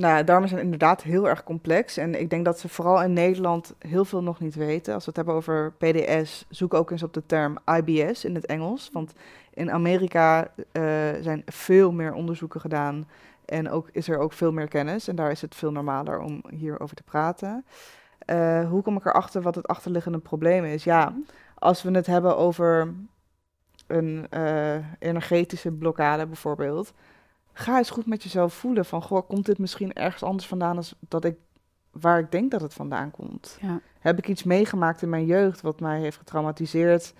Nou, darmen zijn inderdaad heel erg complex. En ik denk dat ze vooral in Nederland heel veel nog niet weten. Als we het hebben over PDS, zoek ook eens op de term IBS in het Engels. Want in Amerika eh, zijn veel meer onderzoeken gedaan. En ook, is er ook veel meer kennis. En daar is het veel normaler om hierover te praten. Eh, hoe kom ik erachter wat het achterliggende probleem is? Ja, als we het hebben over een eh, energetische blokkade bijvoorbeeld, ga eens goed met jezelf voelen van, goh, komt dit misschien ergens anders vandaan als dat ik, waar ik denk dat het vandaan komt? Ja. Heb ik iets meegemaakt in mijn jeugd wat mij heeft getraumatiseerd?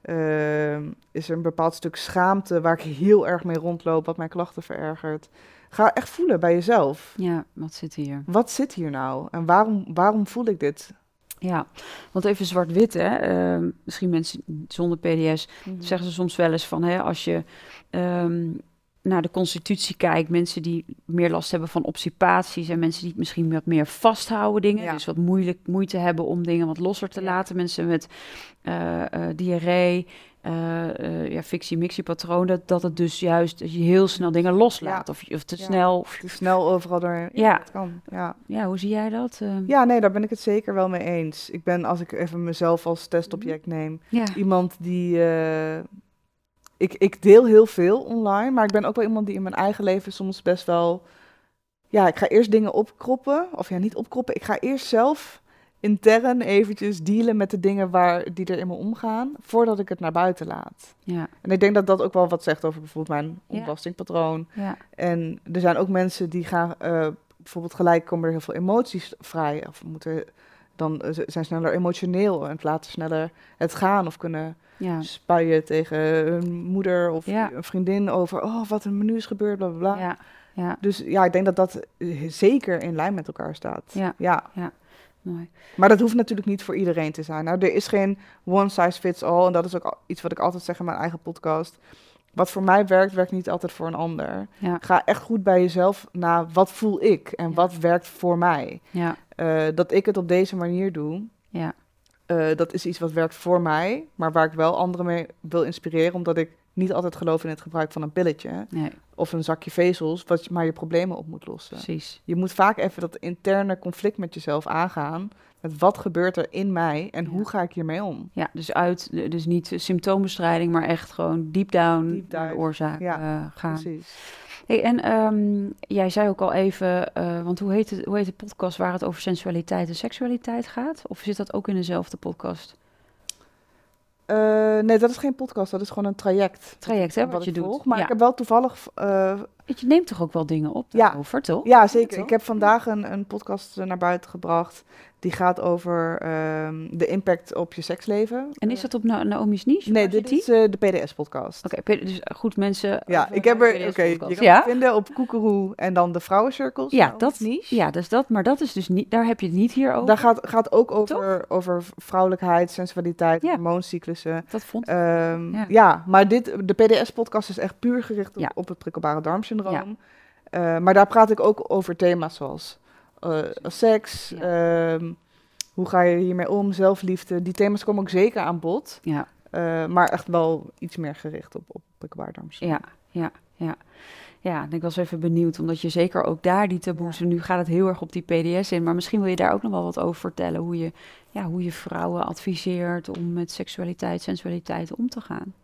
Ehm, is er een bepaald stuk schaamte waar ik heel erg mee rondloop, wat mijn klachten verergert? Ga echt voelen bij jezelf. Ja, wat zit hier? Wat zit hier nou? En waarom, waarom voel ik dit? Ja, want even zwart-wit, hè. Ehm, misschien mensen zonder PDS zeggen ze soms wel eens van, hè, als je ehm, naar de constitutie kijkt, mensen die meer last hebben van obstipaties en mensen die misschien wat meer vasthouden dingen, Ja. dus wat moeilijk moeite hebben om dingen wat losser te Ja. laten, mensen met eh, eh, diarree, eh ja, fictie-mixie-patroon, dat, dat het dus juist dat je heel snel dingen loslaat Ja. of, of te snel. Of, Te snel overal door. Ja. kan. Ja. ja, hoe zie jij dat? Ja, nee, daar ben ik het zeker wel mee eens. Ik ben, als ik even mezelf als testobject neem, ja. iemand die. Ik, ik deel heel veel online, maar ik ben ook wel iemand die in mijn eigen leven soms best wel. Ja, ik ga eerst dingen opkroppen. Of ja, niet opkroppen. Ik ga eerst zelf intern eventjes dealen met de dingen waar, die er in me omgaan, voordat ik het naar buiten laat. ja, En ik denk dat dat ook wel wat zegt over bijvoorbeeld mijn Ja. ontlastingpatroon. ja, En er zijn ook mensen die gaan, eh, bijvoorbeeld gelijk komen er heel veel emoties vrij. Of moeten dan eh, zijn sneller emotioneel en laten sneller het gaan. Of kunnen ja, spuien tegen hun moeder of Ja. een vriendin over, oh wat er nu is gebeurd, bla bla bla. ja, ja, Dus ja, ik denk dat dat eh, zeker in lijn met elkaar staat. Ja. ja. mooi. Maar dat hoeft natuurlijk niet voor iedereen te zijn. Nou, er is geen one size fits all. En dat is ook iets wat ik altijd zeg in mijn eigen podcast. Wat voor mij werkt, werkt niet altijd voor een ander. Ja. Ga echt goed bij jezelf na wat voel ik en wat werkt voor mij. Eh, dat ik het op deze manier doe, ja, eh, dat is iets wat werkt voor mij. Maar waar ik wel anderen mee wil inspireren. Omdat ik niet altijd geloof in het gebruik van een pilletje. nee, Of een zakje vezels, wat je- maar je problemen op moet lossen. precies. Je moet vaak even dat interne conflict met jezelf aangaan. Met wat gebeurt er in mij en Ja. hoe ga ik hiermee om? Ja, dus uit, dus niet symptoombestrijding, maar echt gewoon deep down Deep de oorzaak ja, eh, gaan. Precies. Hey, en ehm, jij zei ook al even, eh, want hoe heet, het, hoe heet de podcast waar het over sensualiteit en seksualiteit gaat? Of zit dat ook in dezelfde podcast? Eh, nee, dat is geen podcast, dat is gewoon een traject. Traject, hè, Wat, wat je doet. volg. Maar ja. ik heb wel toevallig... eh, Je neemt toch ook wel dingen op Ja. daarover, toch? ja, zeker. toch? Ik heb vandaag een, een podcast naar buiten gebracht. Die gaat over ehm, de impact op je seksleven. En is dat op Na- Naomi's Niche? Nee, dit is eh, de PDS-podcast. Oké, dus goed mensen. Ja, over ik heb er... Oké, je kan ja? het vinden op Koekeroe en dan de vrouwencirkels. Ja, dat- niche. Ja, dus dat, maar dat is dus niet, daar heb je het niet hier over. Daar gaat, gaat ook over, over vrouwelijkheid, sensualiteit, Ja. hormooncyclussen. Dat vond Ehm, Ja. ja. maar dit, de PDS-podcast is echt puur gericht op, Ja. op het prikkelbare darmsyndroom. Ja. Eh, maar daar praat ik ook over thema's zoals eh, seks, Ja. ehm, hoe ga je hiermee om, zelfliefde. Die thema's komen ook zeker aan bod, Ja, eh, maar echt wel iets meer gericht op, op darmsyndroom. ja, ja, ja. Ja, en ik was even benieuwd, omdat je zeker ook daar die taboes... en nu gaat het heel erg op die PDS in... maar misschien wil je daar ook nog wel wat over vertellen... hoe je, ja, hoe je vrouwen adviseert om met seksualiteit, sensualiteit om te gaan.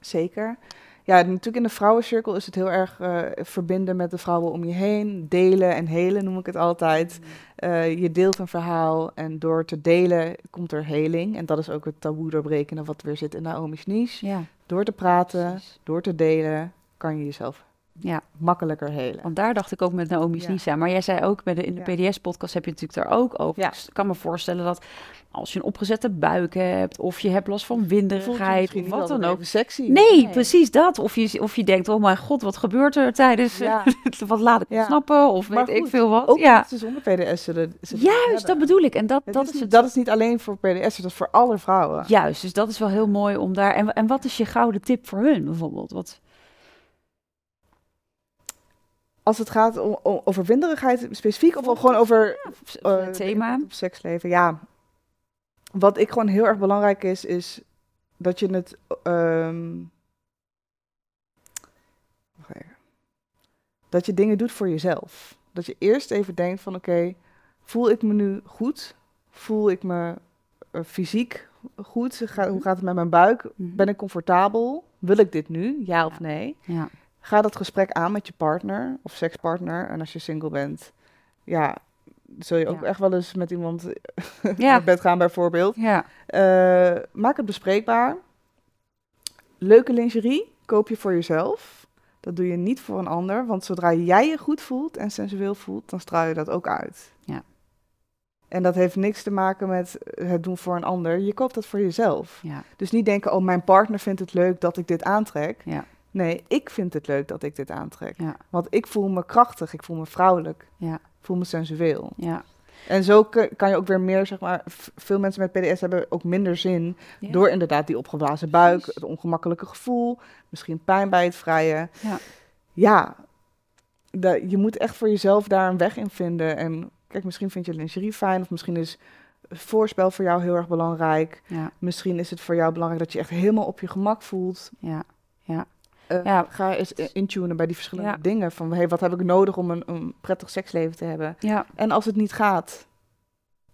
Zeker. Ja, natuurlijk in de vrouwencirkel is het heel erg eh, verbinden met de vrouwen om je heen. Delen en helen noem ik het altijd. Mm. Eh, je deelt een verhaal en door te delen komt er heling. En dat is ook het taboe doorbreken wat weer zit in Naomi's niche. Ja, Door te praten, precies. door te delen, kan je jezelf Ja, makkelijker helen. want daar dacht ik ook met Naomi's Ja. Nisa. Maar jij zei ook, bij de, in de Ja. PDS-podcast heb je het natuurlijk daar ook over. Ja. Dus ik kan me voorstellen dat als je een opgezette buik hebt... of je hebt last van winderigheid of wat dan ook. sexy. Nee, precies dat. Of je, of je denkt, oh mijn god, wat gebeurt er tijdens... Ja. wat laat ik Ja. snappen? Of Maar weet ik veel wat. Ook ja, zonder PDS zullen, zullen juist, hebben. dat bedoel ik. En dat, Het dat is het... dat is niet alleen voor PDS, dat is voor alle vrouwen. Juist, dus dat is wel heel mooi om daar... En, en wat is je gouden tip voor hun bijvoorbeeld? Wat, Als het gaat om, om- over winderigheid specifiek, of gewoon over eh, het thema? op seksleven, ja. Wat ik gewoon heel erg belangrijk is, is dat je het. ehm, dat je dingen doet voor jezelf. Dat je eerst even denkt van oké, voel ik me nu goed? Voel ik me eh, fysiek goed? Ga- hoe gaat het met mijn buik? Mhm. Ben ik comfortabel? Wil ik dit nu? Ja of Ja. nee? Ja, Ga dat gesprek aan met je partner of sekspartner. En als je single bent, ja, zul je ook Ja. echt wel eens met iemand Ja. naar bed gaan bijvoorbeeld. ja, Eh, maak het bespreekbaar. Leuke lingerie koop je voor jezelf. Dat doe je niet voor een ander, want zodra jij je goed voelt en sensueel voelt, dan straal je dat ook uit. Ja. En dat heeft niks te maken met het doen voor een ander. Je koopt dat voor jezelf. ja, Dus niet denken, oh, mijn partner vindt het leuk dat ik dit aantrek. Ja. Nee, ik vind het leuk dat ik dit aantrek. Ja. Want ik voel me krachtig, ik voel me vrouwelijk, ja, ik voel me sensueel. ja. En zo kan je ook weer meer, zeg maar, veel mensen met PDS hebben ook minder zin Ja. door inderdaad die opgeblazen buik, het ongemakkelijke gevoel, misschien pijn bij het vrijen. Ja. Ja, je moet echt voor jezelf daar een weg in vinden. En kijk, misschien vind je lingerie fijn, of misschien is voorspel voor jou heel erg belangrijk. ja, Misschien is het voor jou belangrijk dat je echt helemaal op je gemak voelt. ja. Eh, Ja. Ga eens intunen bij die verschillende Ja. dingen. Van, hey, wat heb ik nodig om een, een prettig seksleven te hebben? ja. En als het niet gaat,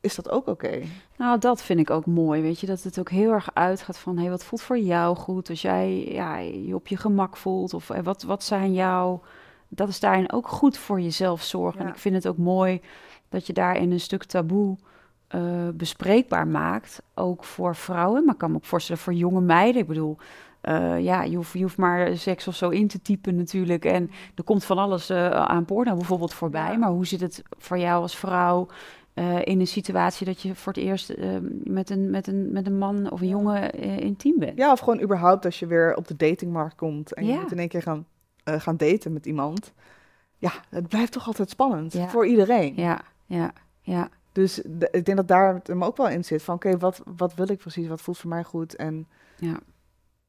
is dat ook oké. Nou, dat vind ik ook mooi, weet je, dat het ook heel erg uitgaat van, hé, wat voelt voor jou goed? Als jij ja, je op je gemak voelt, of eh, wat, wat zijn jouw, dat is daarin ook goed voor jezelf zorgen. En ik vind het ook mooi dat je daarin een stuk taboe eh, bespreekbaar maakt, ook voor vrouwen, maar ik kan me ook voorstellen voor jonge meiden. Ik bedoel, eh, ja, je hoeft, je hoeft maar seks of zo in te typen natuurlijk. En er komt van alles eh, aan porno bijvoorbeeld voorbij. Ja. Maar hoe zit het voor jou als vrouw eh, in een situatie dat je voor het eerst met, een, met, een, met een man of een jongen intiem bent? Ja, of gewoon überhaupt als je weer op de datingmarkt komt en je moet in één keer gaan, gaan daten met iemand. Ja, het blijft toch altijd spannend Ja. voor iedereen. Ja, ja, ja, Dus de- ik denk dat daar het hem ook wel in zit van oké, wat, wat wil ik precies? Wat voelt voor mij goed? En ja,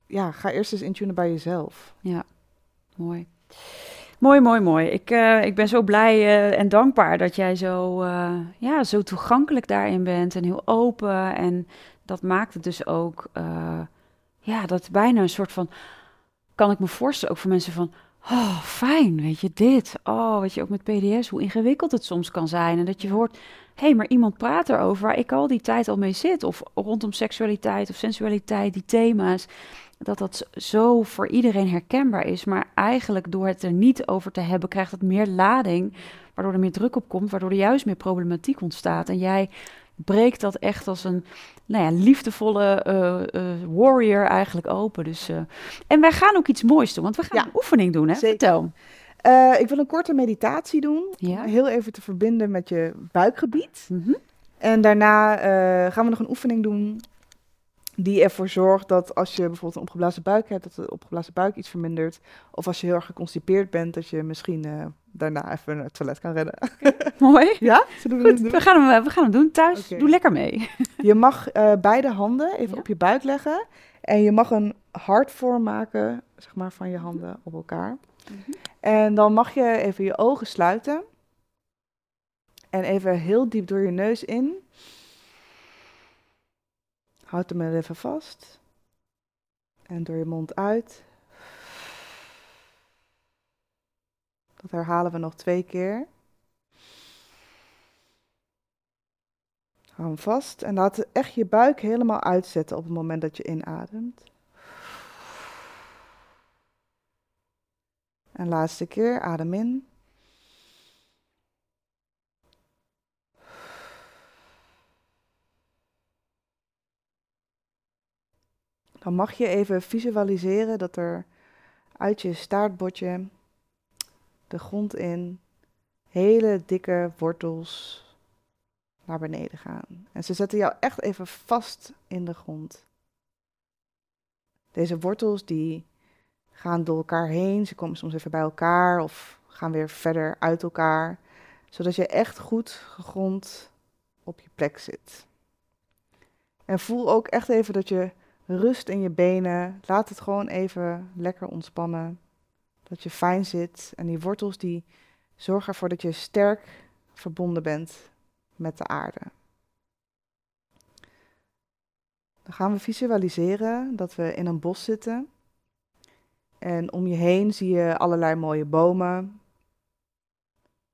ja, ga eerst eens intunen bij jezelf. mooi. Mooi, mooi, mooi. Ik, eh, ik ben zo blij eh, en dankbaar dat jij zo, eh, ja, zo toegankelijk daarin bent en heel open. En dat maakt het dus ook, ja, dat bijna een soort van, kan ik me voorstellen, ook voor mensen van, oh, fijn, weet je, dit. Oh, weet je, ook met PDS, hoe ingewikkeld het soms kan zijn. En dat je hoort, hé, hey, maar iemand praat erover waar ik al die tijd al mee zit. Of rondom seksualiteit of sensualiteit, die thema's. Dat dat zo voor iedereen herkenbaar is. Maar eigenlijk door het er niet over te hebben, krijgt het meer lading. Waardoor er meer druk op komt, waardoor er juist meer problematiek ontstaat. En jij breekt dat echt als een nou ja, liefdevolle eh, eh, warrior eigenlijk open. Dus, eh, en wij gaan ook iets moois doen, want we gaan Ja, een oefening doen, hè? zeker. Vertel. Eh, ik wil een korte meditatie doen. Ja. Om heel even te verbinden met je buikgebied. Mhm. En daarna gaan we nog een oefening doen die ervoor zorgt dat als je bijvoorbeeld een opgeblazen buik hebt, dat de opgeblazen buik iets vermindert. Of als je heel erg geconstipeerd bent, dat je misschien eh, daarna even naar het toilet kan rennen. Mooi. ja? Zullen we Goed, doen? we gaan, hem, we gaan hem doen thuis. Doe lekker mee. Je mag eh, beide handen even Ja. op je buik leggen. En je mag een hartvorm maken, zeg maar, van je handen op elkaar. En dan mag je even je ogen sluiten. En even heel diep door je neus in. Houd hem even vast. En door je mond uit. Dat herhalen we nog twee keer. Hou hem vast en laat echt je buik helemaal uitzetten op het moment dat je inademt. En laatste keer, adem in. Dan mag je even visualiseren dat er uit je staartbotje de grond in hele dikke wortels naar beneden gaan. En ze zetten jou echt even vast in de grond. Deze wortels die gaan door elkaar heen, ze komen soms even bij elkaar of gaan weer verder uit elkaar, zodat je echt goed gegrond op je plek zit. En voel ook echt even dat je rust in je benen, laat het gewoon even lekker ontspannen, dat je fijn zit en die wortels die zorgen ervoor dat je sterk verbonden bent met de aarde. Dan gaan we visualiseren dat we in een bos zitten. En om je heen zie je allerlei mooie bomen,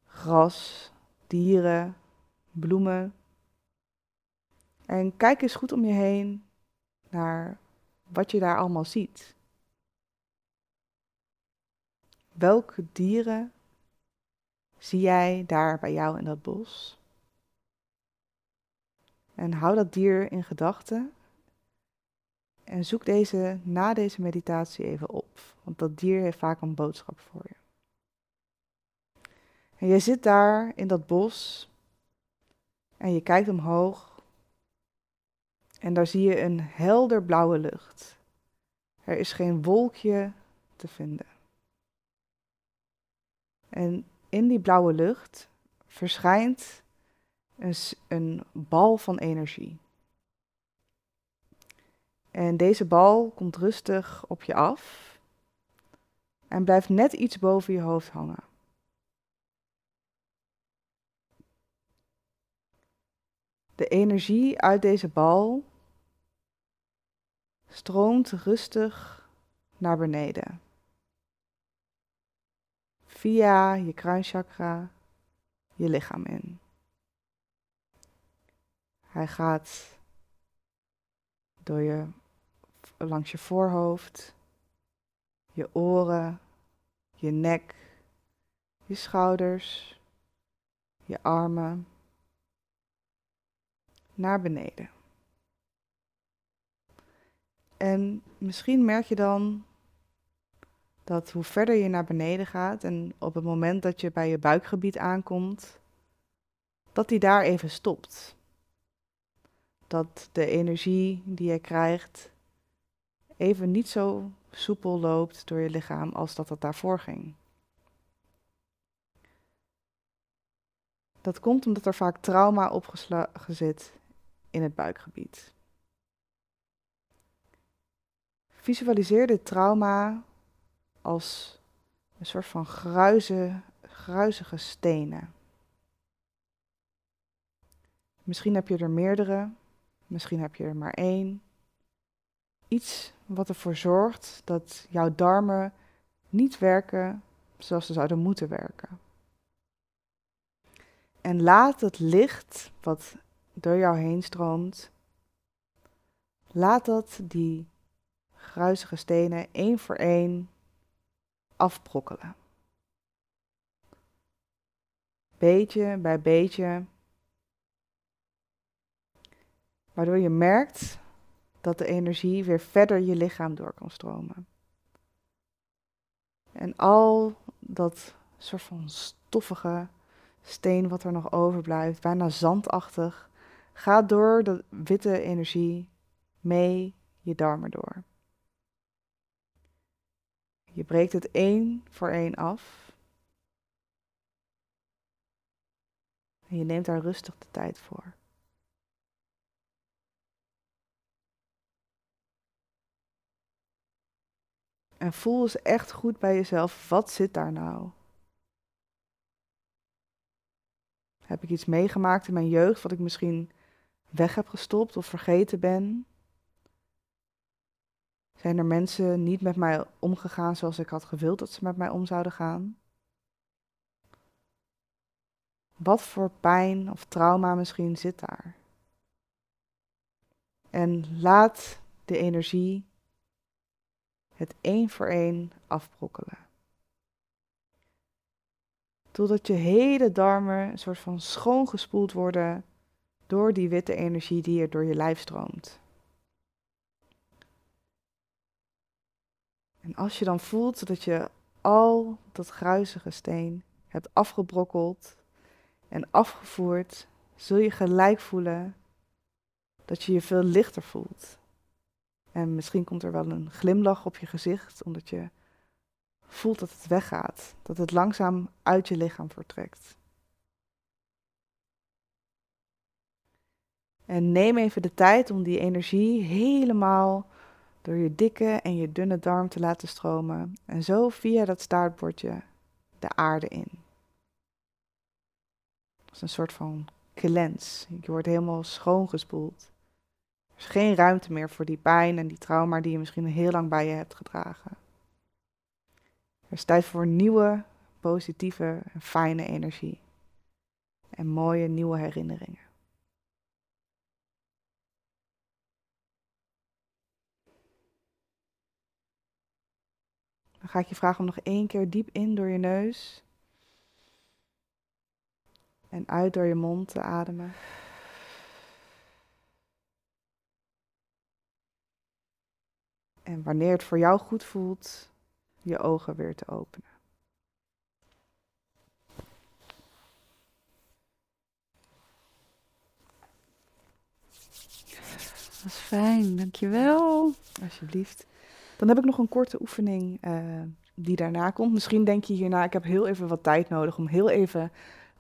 gras, dieren, bloemen. En kijk eens goed om je heen naar wat je daar allemaal ziet. Welke dieren zie jij daar bij jou in dat bos? En hou dat dier in gedachten. En zoek deze na deze meditatie even op, want dat dier heeft vaak een boodschap voor je. En je zit daar in dat bos en je kijkt omhoog en daar zie je een helder blauwe lucht. Er is geen wolkje te vinden. En in die blauwe lucht verschijnt een, een bal van energie. En deze bal komt rustig op je af en blijft net iets boven je hoofd hangen. De energie uit deze bal stroomt rustig naar beneden. Via je kruinchakra je lichaam in. Hij gaat door je, langs je voorhoofd, je oren, je nek, je schouders, je armen, naar beneden. En misschien merk je dan dat hoe verder je naar beneden gaat en op het moment dat je bij je buikgebied aankomt, dat die daar even stopt dat de energie die je krijgt even niet zo soepel loopt door je lichaam als dat het daarvoor ging. Dat komt omdat er vaak trauma opgeslagen zit in het buikgebied. Visualiseer dit trauma als een soort van gruize, gruizige stenen. Misschien heb je er meerdere. Misschien heb je er maar één. Iets wat ervoor zorgt dat jouw darmen niet werken zoals ze zouden moeten werken. En laat het licht wat door jou heen stroomt, laat dat die gruizige stenen één voor één afbrokkelen. Beetje bij beetje Waardoor je merkt dat de energie weer verder je lichaam door kan stromen. En al dat soort van stoffige steen wat er nog overblijft, bijna zandachtig, gaat door de witte energie mee je darmen door. Je breekt het één voor één af. En je neemt daar rustig de tijd voor. En voel eens echt goed bij jezelf, wat zit daar nou? Heb ik iets meegemaakt in mijn jeugd wat ik misschien weg heb gestopt of vergeten ben? Zijn er mensen niet met mij omgegaan zoals ik had gewild dat ze met mij om zouden gaan? Wat voor pijn of trauma misschien zit daar? En laat de energie het één voor één afbrokkelen. totdat je hele darmen een soort van schoongespoeld worden door die witte energie die er door je lijf stroomt. En als je dan voelt dat je al dat gruizige steen hebt afgebrokkeld en afgevoerd, zul je gelijk voelen dat je je veel lichter voelt. En misschien komt er wel een glimlach op je gezicht, omdat je voelt dat het weggaat, dat het langzaam uit je lichaam vertrekt. En neem even de tijd om die energie helemaal door je dikke en je dunne darm te laten stromen. En zo via dat staartbordje de aarde in. Dat is een soort van cleanse. Je wordt helemaal schoongespoeld. Er is geen ruimte meer voor die pijn en die trauma die je misschien heel lang bij je hebt gedragen. Er is tijd voor nieuwe, positieve en fijne energie. En mooie nieuwe herinneringen. Dan ga ik je vragen om nog één keer diep in door je neus. En uit door je mond te ademen. En wanneer het voor jou goed voelt, je ogen weer te openen. Dat is fijn, dankjewel. Alsjeblieft. Dan heb ik nog een korte oefening uh, die daarna komt. Misschien denk je hierna, ik heb heel even wat tijd nodig om heel even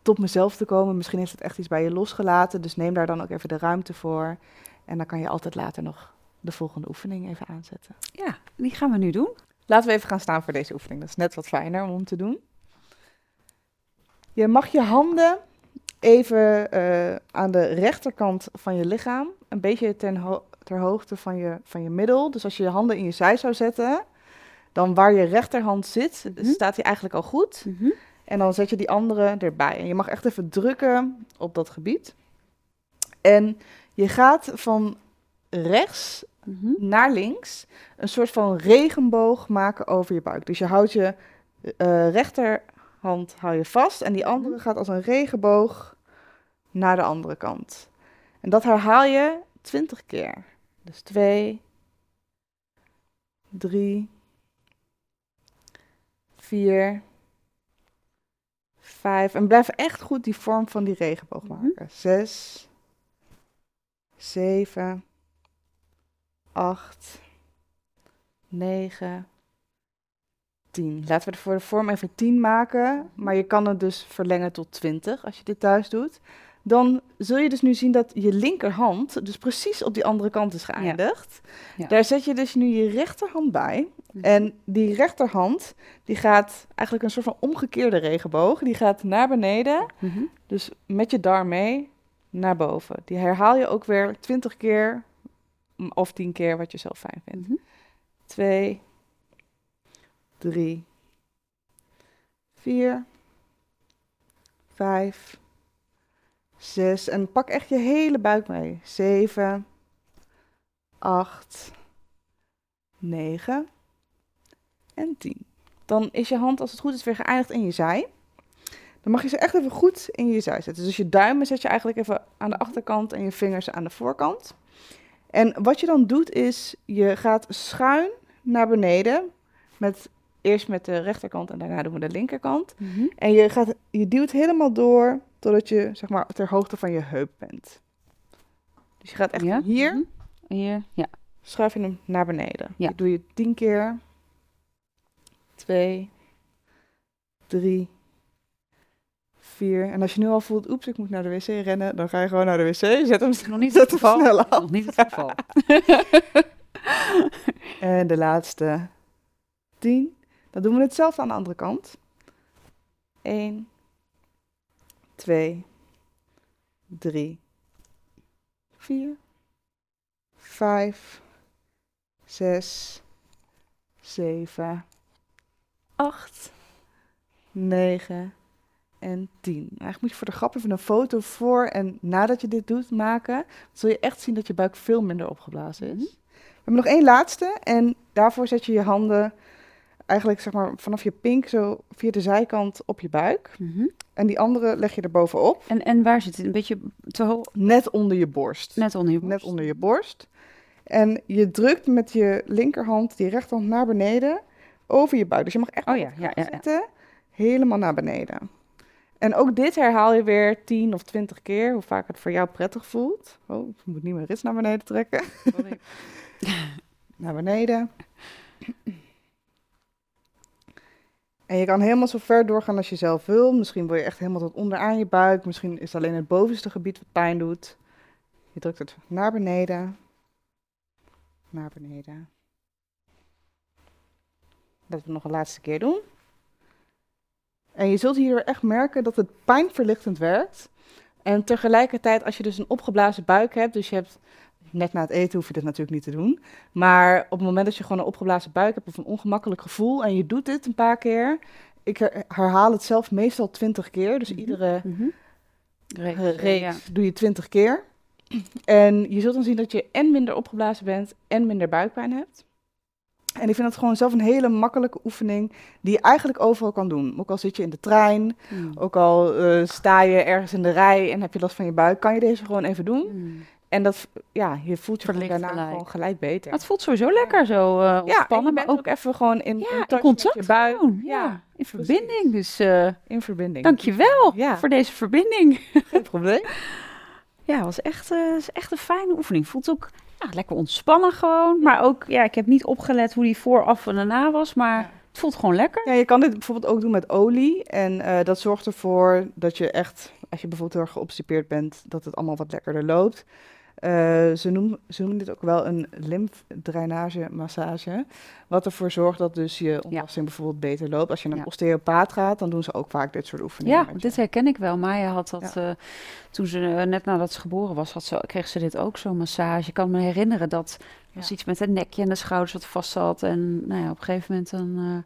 tot mezelf te komen. Misschien heeft het echt iets bij je losgelaten, dus neem daar dan ook even de ruimte voor. En dan kan je altijd later nog de volgende oefening even aanzetten. Ja, die gaan we nu doen. Laten we even gaan staan voor deze oefening. Dat is net wat fijner om te doen. Je mag je handen even uh, aan de rechterkant van je lichaam, een beetje ten ter hoogte van je, van je middel. Dus als je je handen in je zij zou zetten, dan waar je rechterhand zit, mm -hmm. staat hij eigenlijk al goed. Mm -hmm. En dan zet je die andere erbij. En je mag echt even drukken op dat gebied. En je gaat van rechts mm -hmm. naar links een soort van regenboog maken over je buik. Dus je houdt je uh, rechterhand hou je vast en die andere gaat als een regenboog naar de andere kant. En dat herhaal je twintig keer. Dus twee, drie, vier, vijf. En blijf echt goed die vorm van die regenboog maken. Mm -hmm. Zes, zeven, acht, negen, tien. Laten we er voor de vorm even tien maken. Maar je kan het dus verlengen tot twintig als je dit thuis doet dan zul je dus nu zien dat je linkerhand dus precies op die andere kant is geëindigd. Ja. Ja. Daar zet je dus nu je rechterhand bij. Mhm. En die rechterhand, die gaat eigenlijk een soort van omgekeerde regenboog. Die gaat naar beneden, mm -hmm. dus met je darm mee, naar boven. Die herhaal je ook weer twintig keer of tien keer wat je zelf fijn vindt. Mm -hmm. Twee, drie, vier, vijf, zes. En pak echt je hele buik mee. Zeven, acht, negen en tien. Dan is je hand, als het goed is, weer geëindigd in je zij. Dan mag je ze echt even goed in je zij zetten. Dus je duimen zet je eigenlijk even aan de achterkant en je vingers aan de voorkant. En wat je dan doet is, je gaat schuin naar beneden. Met, eerst met de rechterkant en daarna doen we de linkerkant. Mm -hmm. En je, gaat, je duwt helemaal door totdat je zeg maar ter hoogte van je heup bent. Dus je gaat echt ja. hier, mm -hmm. hier, ja. schuif je hem naar beneden. Ja. Dat doe je tien keer. Twee, drie, vier. En als je nu al voelt, oeps, ik moet naar de wc rennen, dan ga je gewoon naar de wc. Zet hem nog niet het geval. Snel af. Nog niet het geval. en de laatste tien. Dan doen we hetzelfde aan de andere kant. Eén, 2, 3, 4, 5, 6, 7, 8, 9 en 10. Eigenlijk moet je voor de grap even een foto voor en nadat je dit doet maken. Dan zul je echt zien dat je buik veel minder opgeblazen is. Mm -hmm. We hebben nog één laatste en daarvoor zet je je handen eigenlijk zeg maar vanaf je pink zo via de zijkant op je buik. Mhm. En die andere leg je er bovenop, En, en waar zit het? Een beetje te hoog? net onder je borst. Net onder je Net borst. onder je borst. En je drukt met je linkerhand die rechterhand naar beneden over je buik. Dus je mag echt Oh ja, ja, ja, zitten, helemaal naar beneden. En ook dit herhaal je weer 10 of 20 keer, hoe vaak het voor jou prettig voelt. Oh, ik moet niet mijn rits naar beneden trekken. Naar beneden. En je kan helemaal zo ver doorgaan als je zelf wil. Misschien wil je echt helemaal tot onderaan je buik. Misschien is het alleen het bovenste gebied wat pijn doet. Je drukt het naar beneden. Naar beneden. Dat we nog een laatste keer doen. En je zult hier echt merken dat het pijnverlichtend werkt. En tegelijkertijd, als je dus een opgeblazen buik hebt, dus je hebt net na het eten hoef je dit natuurlijk niet te doen. Maar op het moment dat je gewoon een opgeblazen buik hebt of een ongemakkelijk gevoel en je doet dit een paar keer, ik her- herhaal het zelf meestal twintig keer. Dus Mhm. iedere Mhm. Reeks, eh, reeks ja. doe je twintig keer. En je zult dan zien dat je en minder opgeblazen bent en minder buikpijn hebt. En ik vind dat gewoon zelf een hele makkelijke oefening die je eigenlijk overal kan doen. Ook al zit je in de trein, Mm. ook al eh, sta je ergens in de rij en heb je last van je buik, kan je deze gewoon even doen. Mm. En dat, ja, je voelt je daarna gelijk. gewoon gelijk beter. Het voelt sowieso lekker zo eh ja, en ontspannen, je maar ook ook even gewoon in, ja, in contact met je buik. gewoon, ja, Ja, in verbinding. Dus eh In verbinding. dankjewel Ja. voor deze verbinding. Geen probleem. Ja, was echt, eh, is echt een fijne oefening. Voelt ook ja, lekker ontspannen gewoon. Maar ook, ja, ik heb niet opgelet hoe die vooraf en daarna was. Maar Ja. het voelt gewoon lekker. Ja, je kan dit bijvoorbeeld ook doen met olie. En eh, dat zorgt ervoor dat je echt, als je bijvoorbeeld heel erg geobstipeerd bent, dat het allemaal wat lekkerder loopt. Eh, ze, noemen, ze noemen dit ook wel een lymfdrainage massage. Wat ervoor zorgt dat dus je ontlasting bijvoorbeeld beter loopt. Als je naar een Ja. osteopaat gaat, dan doen ze ook vaak dit soort oefeningen. Ja, dit herken ik wel. Maya had dat, Ja. eh, toen ze eh, net nadat ze geboren was, had ze, kreeg ze dit ook, zo'n massage. Ik kan me herinneren dat er was iets met het nekje en de schouders wat vast zat. En nou ja, op een gegeven moment dan,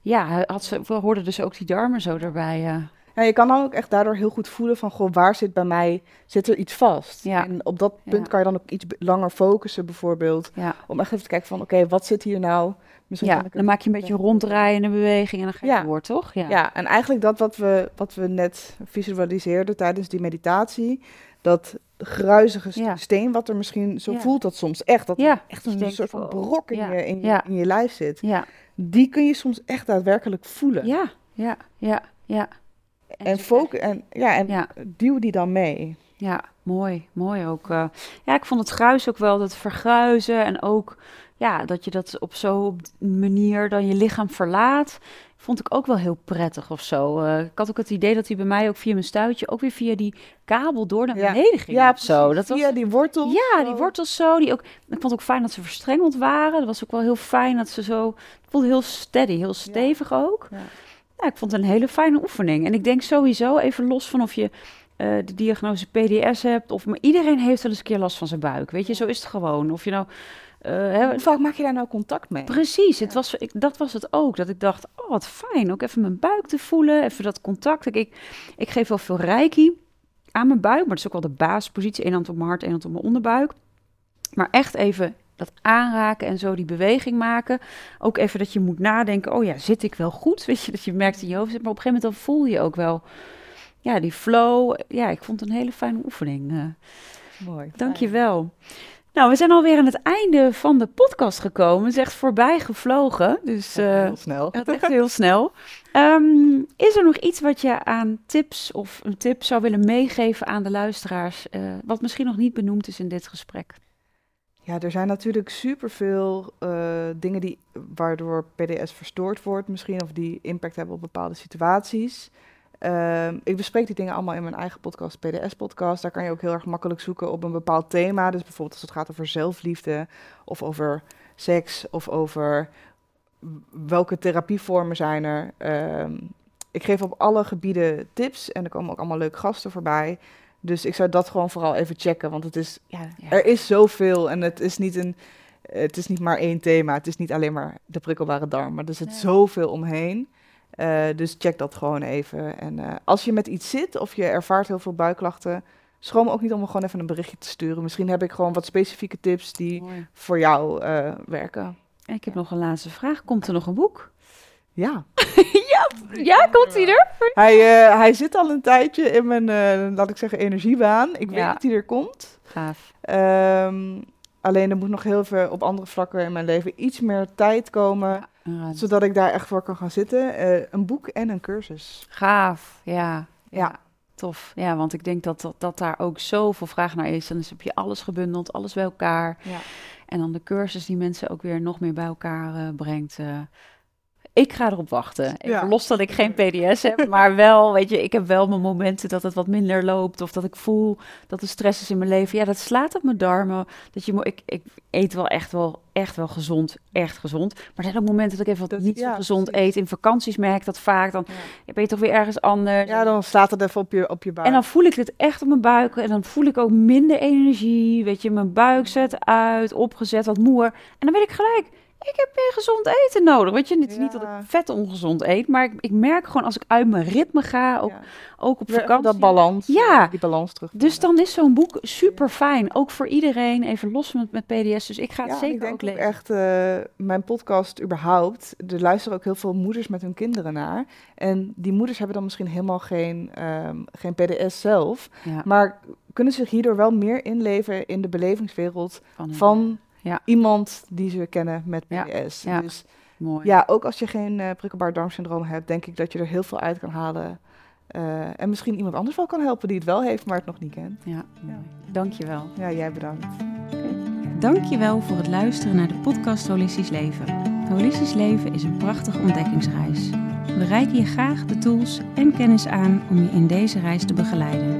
ja, had ze, we hoorden dus ook die darmen zo erbij. Ja, je kan dan ook echt daardoor heel goed voelen van, goh, waar zit bij mij, zit er iets vast? Ja. En op dat punt Ja. kan je dan ook iets langer focussen bijvoorbeeld. Ja, Om echt even te kijken van, oké, wat zit hier nou? Misschien ja dan maak je een beetje ronddraaiende beweging en dan ga je Ja. door, toch? Ja. Ja, en eigenlijk dat wat we, wat we net visualiseerden tijdens die meditatie, dat gruizige Ja. steen wat er misschien, zo voelt dat soms echt, dat Ja, er echt een soort van brok in, je, in, je, Ja. in je lijf zit. ja, Die kun je soms echt daadwerkelijk voelen. ja, ja, ja. ja. En, en, ja, en Ja. duw die dan mee. Ja, mooi, mooi ook. eh. ja, ik vond het gruis ook wel, dat vergruizen en ook ja, dat je dat op zo'n manier dan je lichaam verlaat, vond ik ook wel heel prettig of zo. Eh, ik had ook het idee dat hij bij mij ook via mijn stuitje ook weer via die kabel door naar Ja. beneden ging. Ja, zo. Dat was, Via die wortel. ja, die wortels zo. Die ook, ik vond ook fijn dat ze verstrengeld waren. Dat was ook wel heel fijn dat ze zo. Het voelde heel steady, heel stevig ook. Ja. Ja, ik vond het een hele fijne oefening. En ik denk sowieso, even los van of je eh, de diagnose PDS hebt. Of, maar iedereen heeft wel eens een keer last van zijn buik. Weet je, zo is het gewoon. Of je nou. hè, Hoe vaak maak je daar nou contact mee? Precies, het Ja. was, ik, dat was het ook. Dat ik dacht, oh wat fijn, ook even mijn buik te voelen, even dat contact. Ik, ik, ik geef wel veel reiki aan mijn buik, maar het is ook wel de basispositie. Eén hand op mijn hart, één hand op mijn onderbuik. Maar echt even dat aanraken en zo die beweging maken. Ook even dat je moet nadenken, oh ja, zit ik wel goed? Weet je, dat je merkt in je hoofd zit. Maar op een gegeven moment dan voel je ook wel, ja, die flow. Ja, ik vond het een hele fijne oefening. eh. Mooi. Dank je wel. Nou, we zijn alweer aan het einde van de podcast gekomen. Het is echt voorbij gevlogen. Dus eh, heel snel. het echt heel snel. Ehm, is er nog iets wat je aan tips of een tip zou willen meegeven aan de luisteraars, eh, wat misschien nog niet benoemd is in dit gesprek? Ja, er zijn natuurlijk superveel eh dingen die, waardoor PDS verstoord wordt misschien, of die impact hebben op bepaalde situaties. Ehm, ik bespreek die dingen allemaal in mijn eigen podcast, PDS-podcast. Daar kan je ook heel erg makkelijk zoeken op een bepaald thema. Dus bijvoorbeeld als het gaat over zelfliefde, of over seks, of over welke therapievormen zijn er. Ehm, ik geef op alle gebieden tips en er komen ook allemaal leuke gasten voorbij. Dus ik zou dat gewoon vooral even checken, want het is, ja, Ja. er is zoveel en het is niet een, het is niet maar één thema. Het is niet alleen maar de prikkelbare darm, maar er zit Nee. zoveel omheen. Eh, dus check dat gewoon even. En eh, als je met iets zit of je ervaart heel veel buikklachten, schroom ook niet om me gewoon even een berichtje te sturen. Misschien heb ik gewoon wat specifieke tips die Mooi. voor jou eh, werken. En ik heb nog een laatste vraag. Komt er nog een boek? Ja. Ja, komt hij er? Hij, eh, hij zit al een tijdje in mijn, eh, laat ik zeggen, energiebaan. Ik weet dat hij er komt. Gaaf. Ehm, alleen er moet nog heel veel op andere vlakken in mijn leven iets meer tijd komen. Zodat ik daar echt voor kan gaan zitten. Eh, een boek en een cursus. Gaaf, ja. Ja. Tof. Ja, want ik denk dat, dat, dat daar ook zoveel vraag naar is. En dan heb je alles gebundeld, alles bij elkaar. Ja. En dan de cursus die mensen ook weer nog meer bij elkaar brengt. Ik ga erop wachten. Even Ja. los dat ik geen PDS heb, maar wel, weet je, ik heb wel mijn momenten dat het wat minder loopt. Of dat ik voel dat er stress is in mijn leven. Ja, dat slaat op mijn darmen. Dat je, ik, ik eet wel echt wel, echt wel gezond, echt gezond. Maar er zijn ook momenten dat ik even wat Dat- niet zo gezond precies. eet. In vakanties merk ik dat vaak. Dan Ja. ben je toch weer ergens anders. ja, dan staat het even op je, op je buik. En dan voel ik het echt op mijn buik. En dan voel ik ook minder energie. Weet je, mijn buik zet uit, opgezet, wat moer. En dan weet ik gelijk, ik heb meer gezond eten nodig. Weet je, het is niet dat ik vet ongezond eet. Maar ik, ik merk gewoon als ik uit mijn ritme ga, ook, Ja. ook op vakantie. Dat balans. Ja. Die balans terug. Dus dan is zo'n boek super fijn. Ook voor iedereen, even los met, met PDS. Dus ik ga het Ja, zeker ik denk ook echt, eh, mijn podcast überhaupt, er luisteren ook heel veel moeders met hun kinderen naar. En die moeders hebben dan misschien helemaal geen, ehm, geen PDS zelf, Ja, maar kunnen zich hierdoor wel meer inleven in de belevingswereld van, van Ja. iemand die ze kennen met Ja, PDS. ja. Dus mooi. ja, ook als je geen eh prikkelbaar darmsyndroom hebt, denk ik dat je er heel veel uit kan halen. Eh, en misschien iemand anders wel kan helpen die het wel heeft, maar het nog niet kent. Ja, mooi. Dankjewel. Ja, jij bedankt. Dankjewel voor het luisteren naar de podcast Holistisch Leven. Holistisch Leven is een prachtige ontdekkingsreis. We reiken je graag de tools en kennis aan om je in deze reis te begeleiden.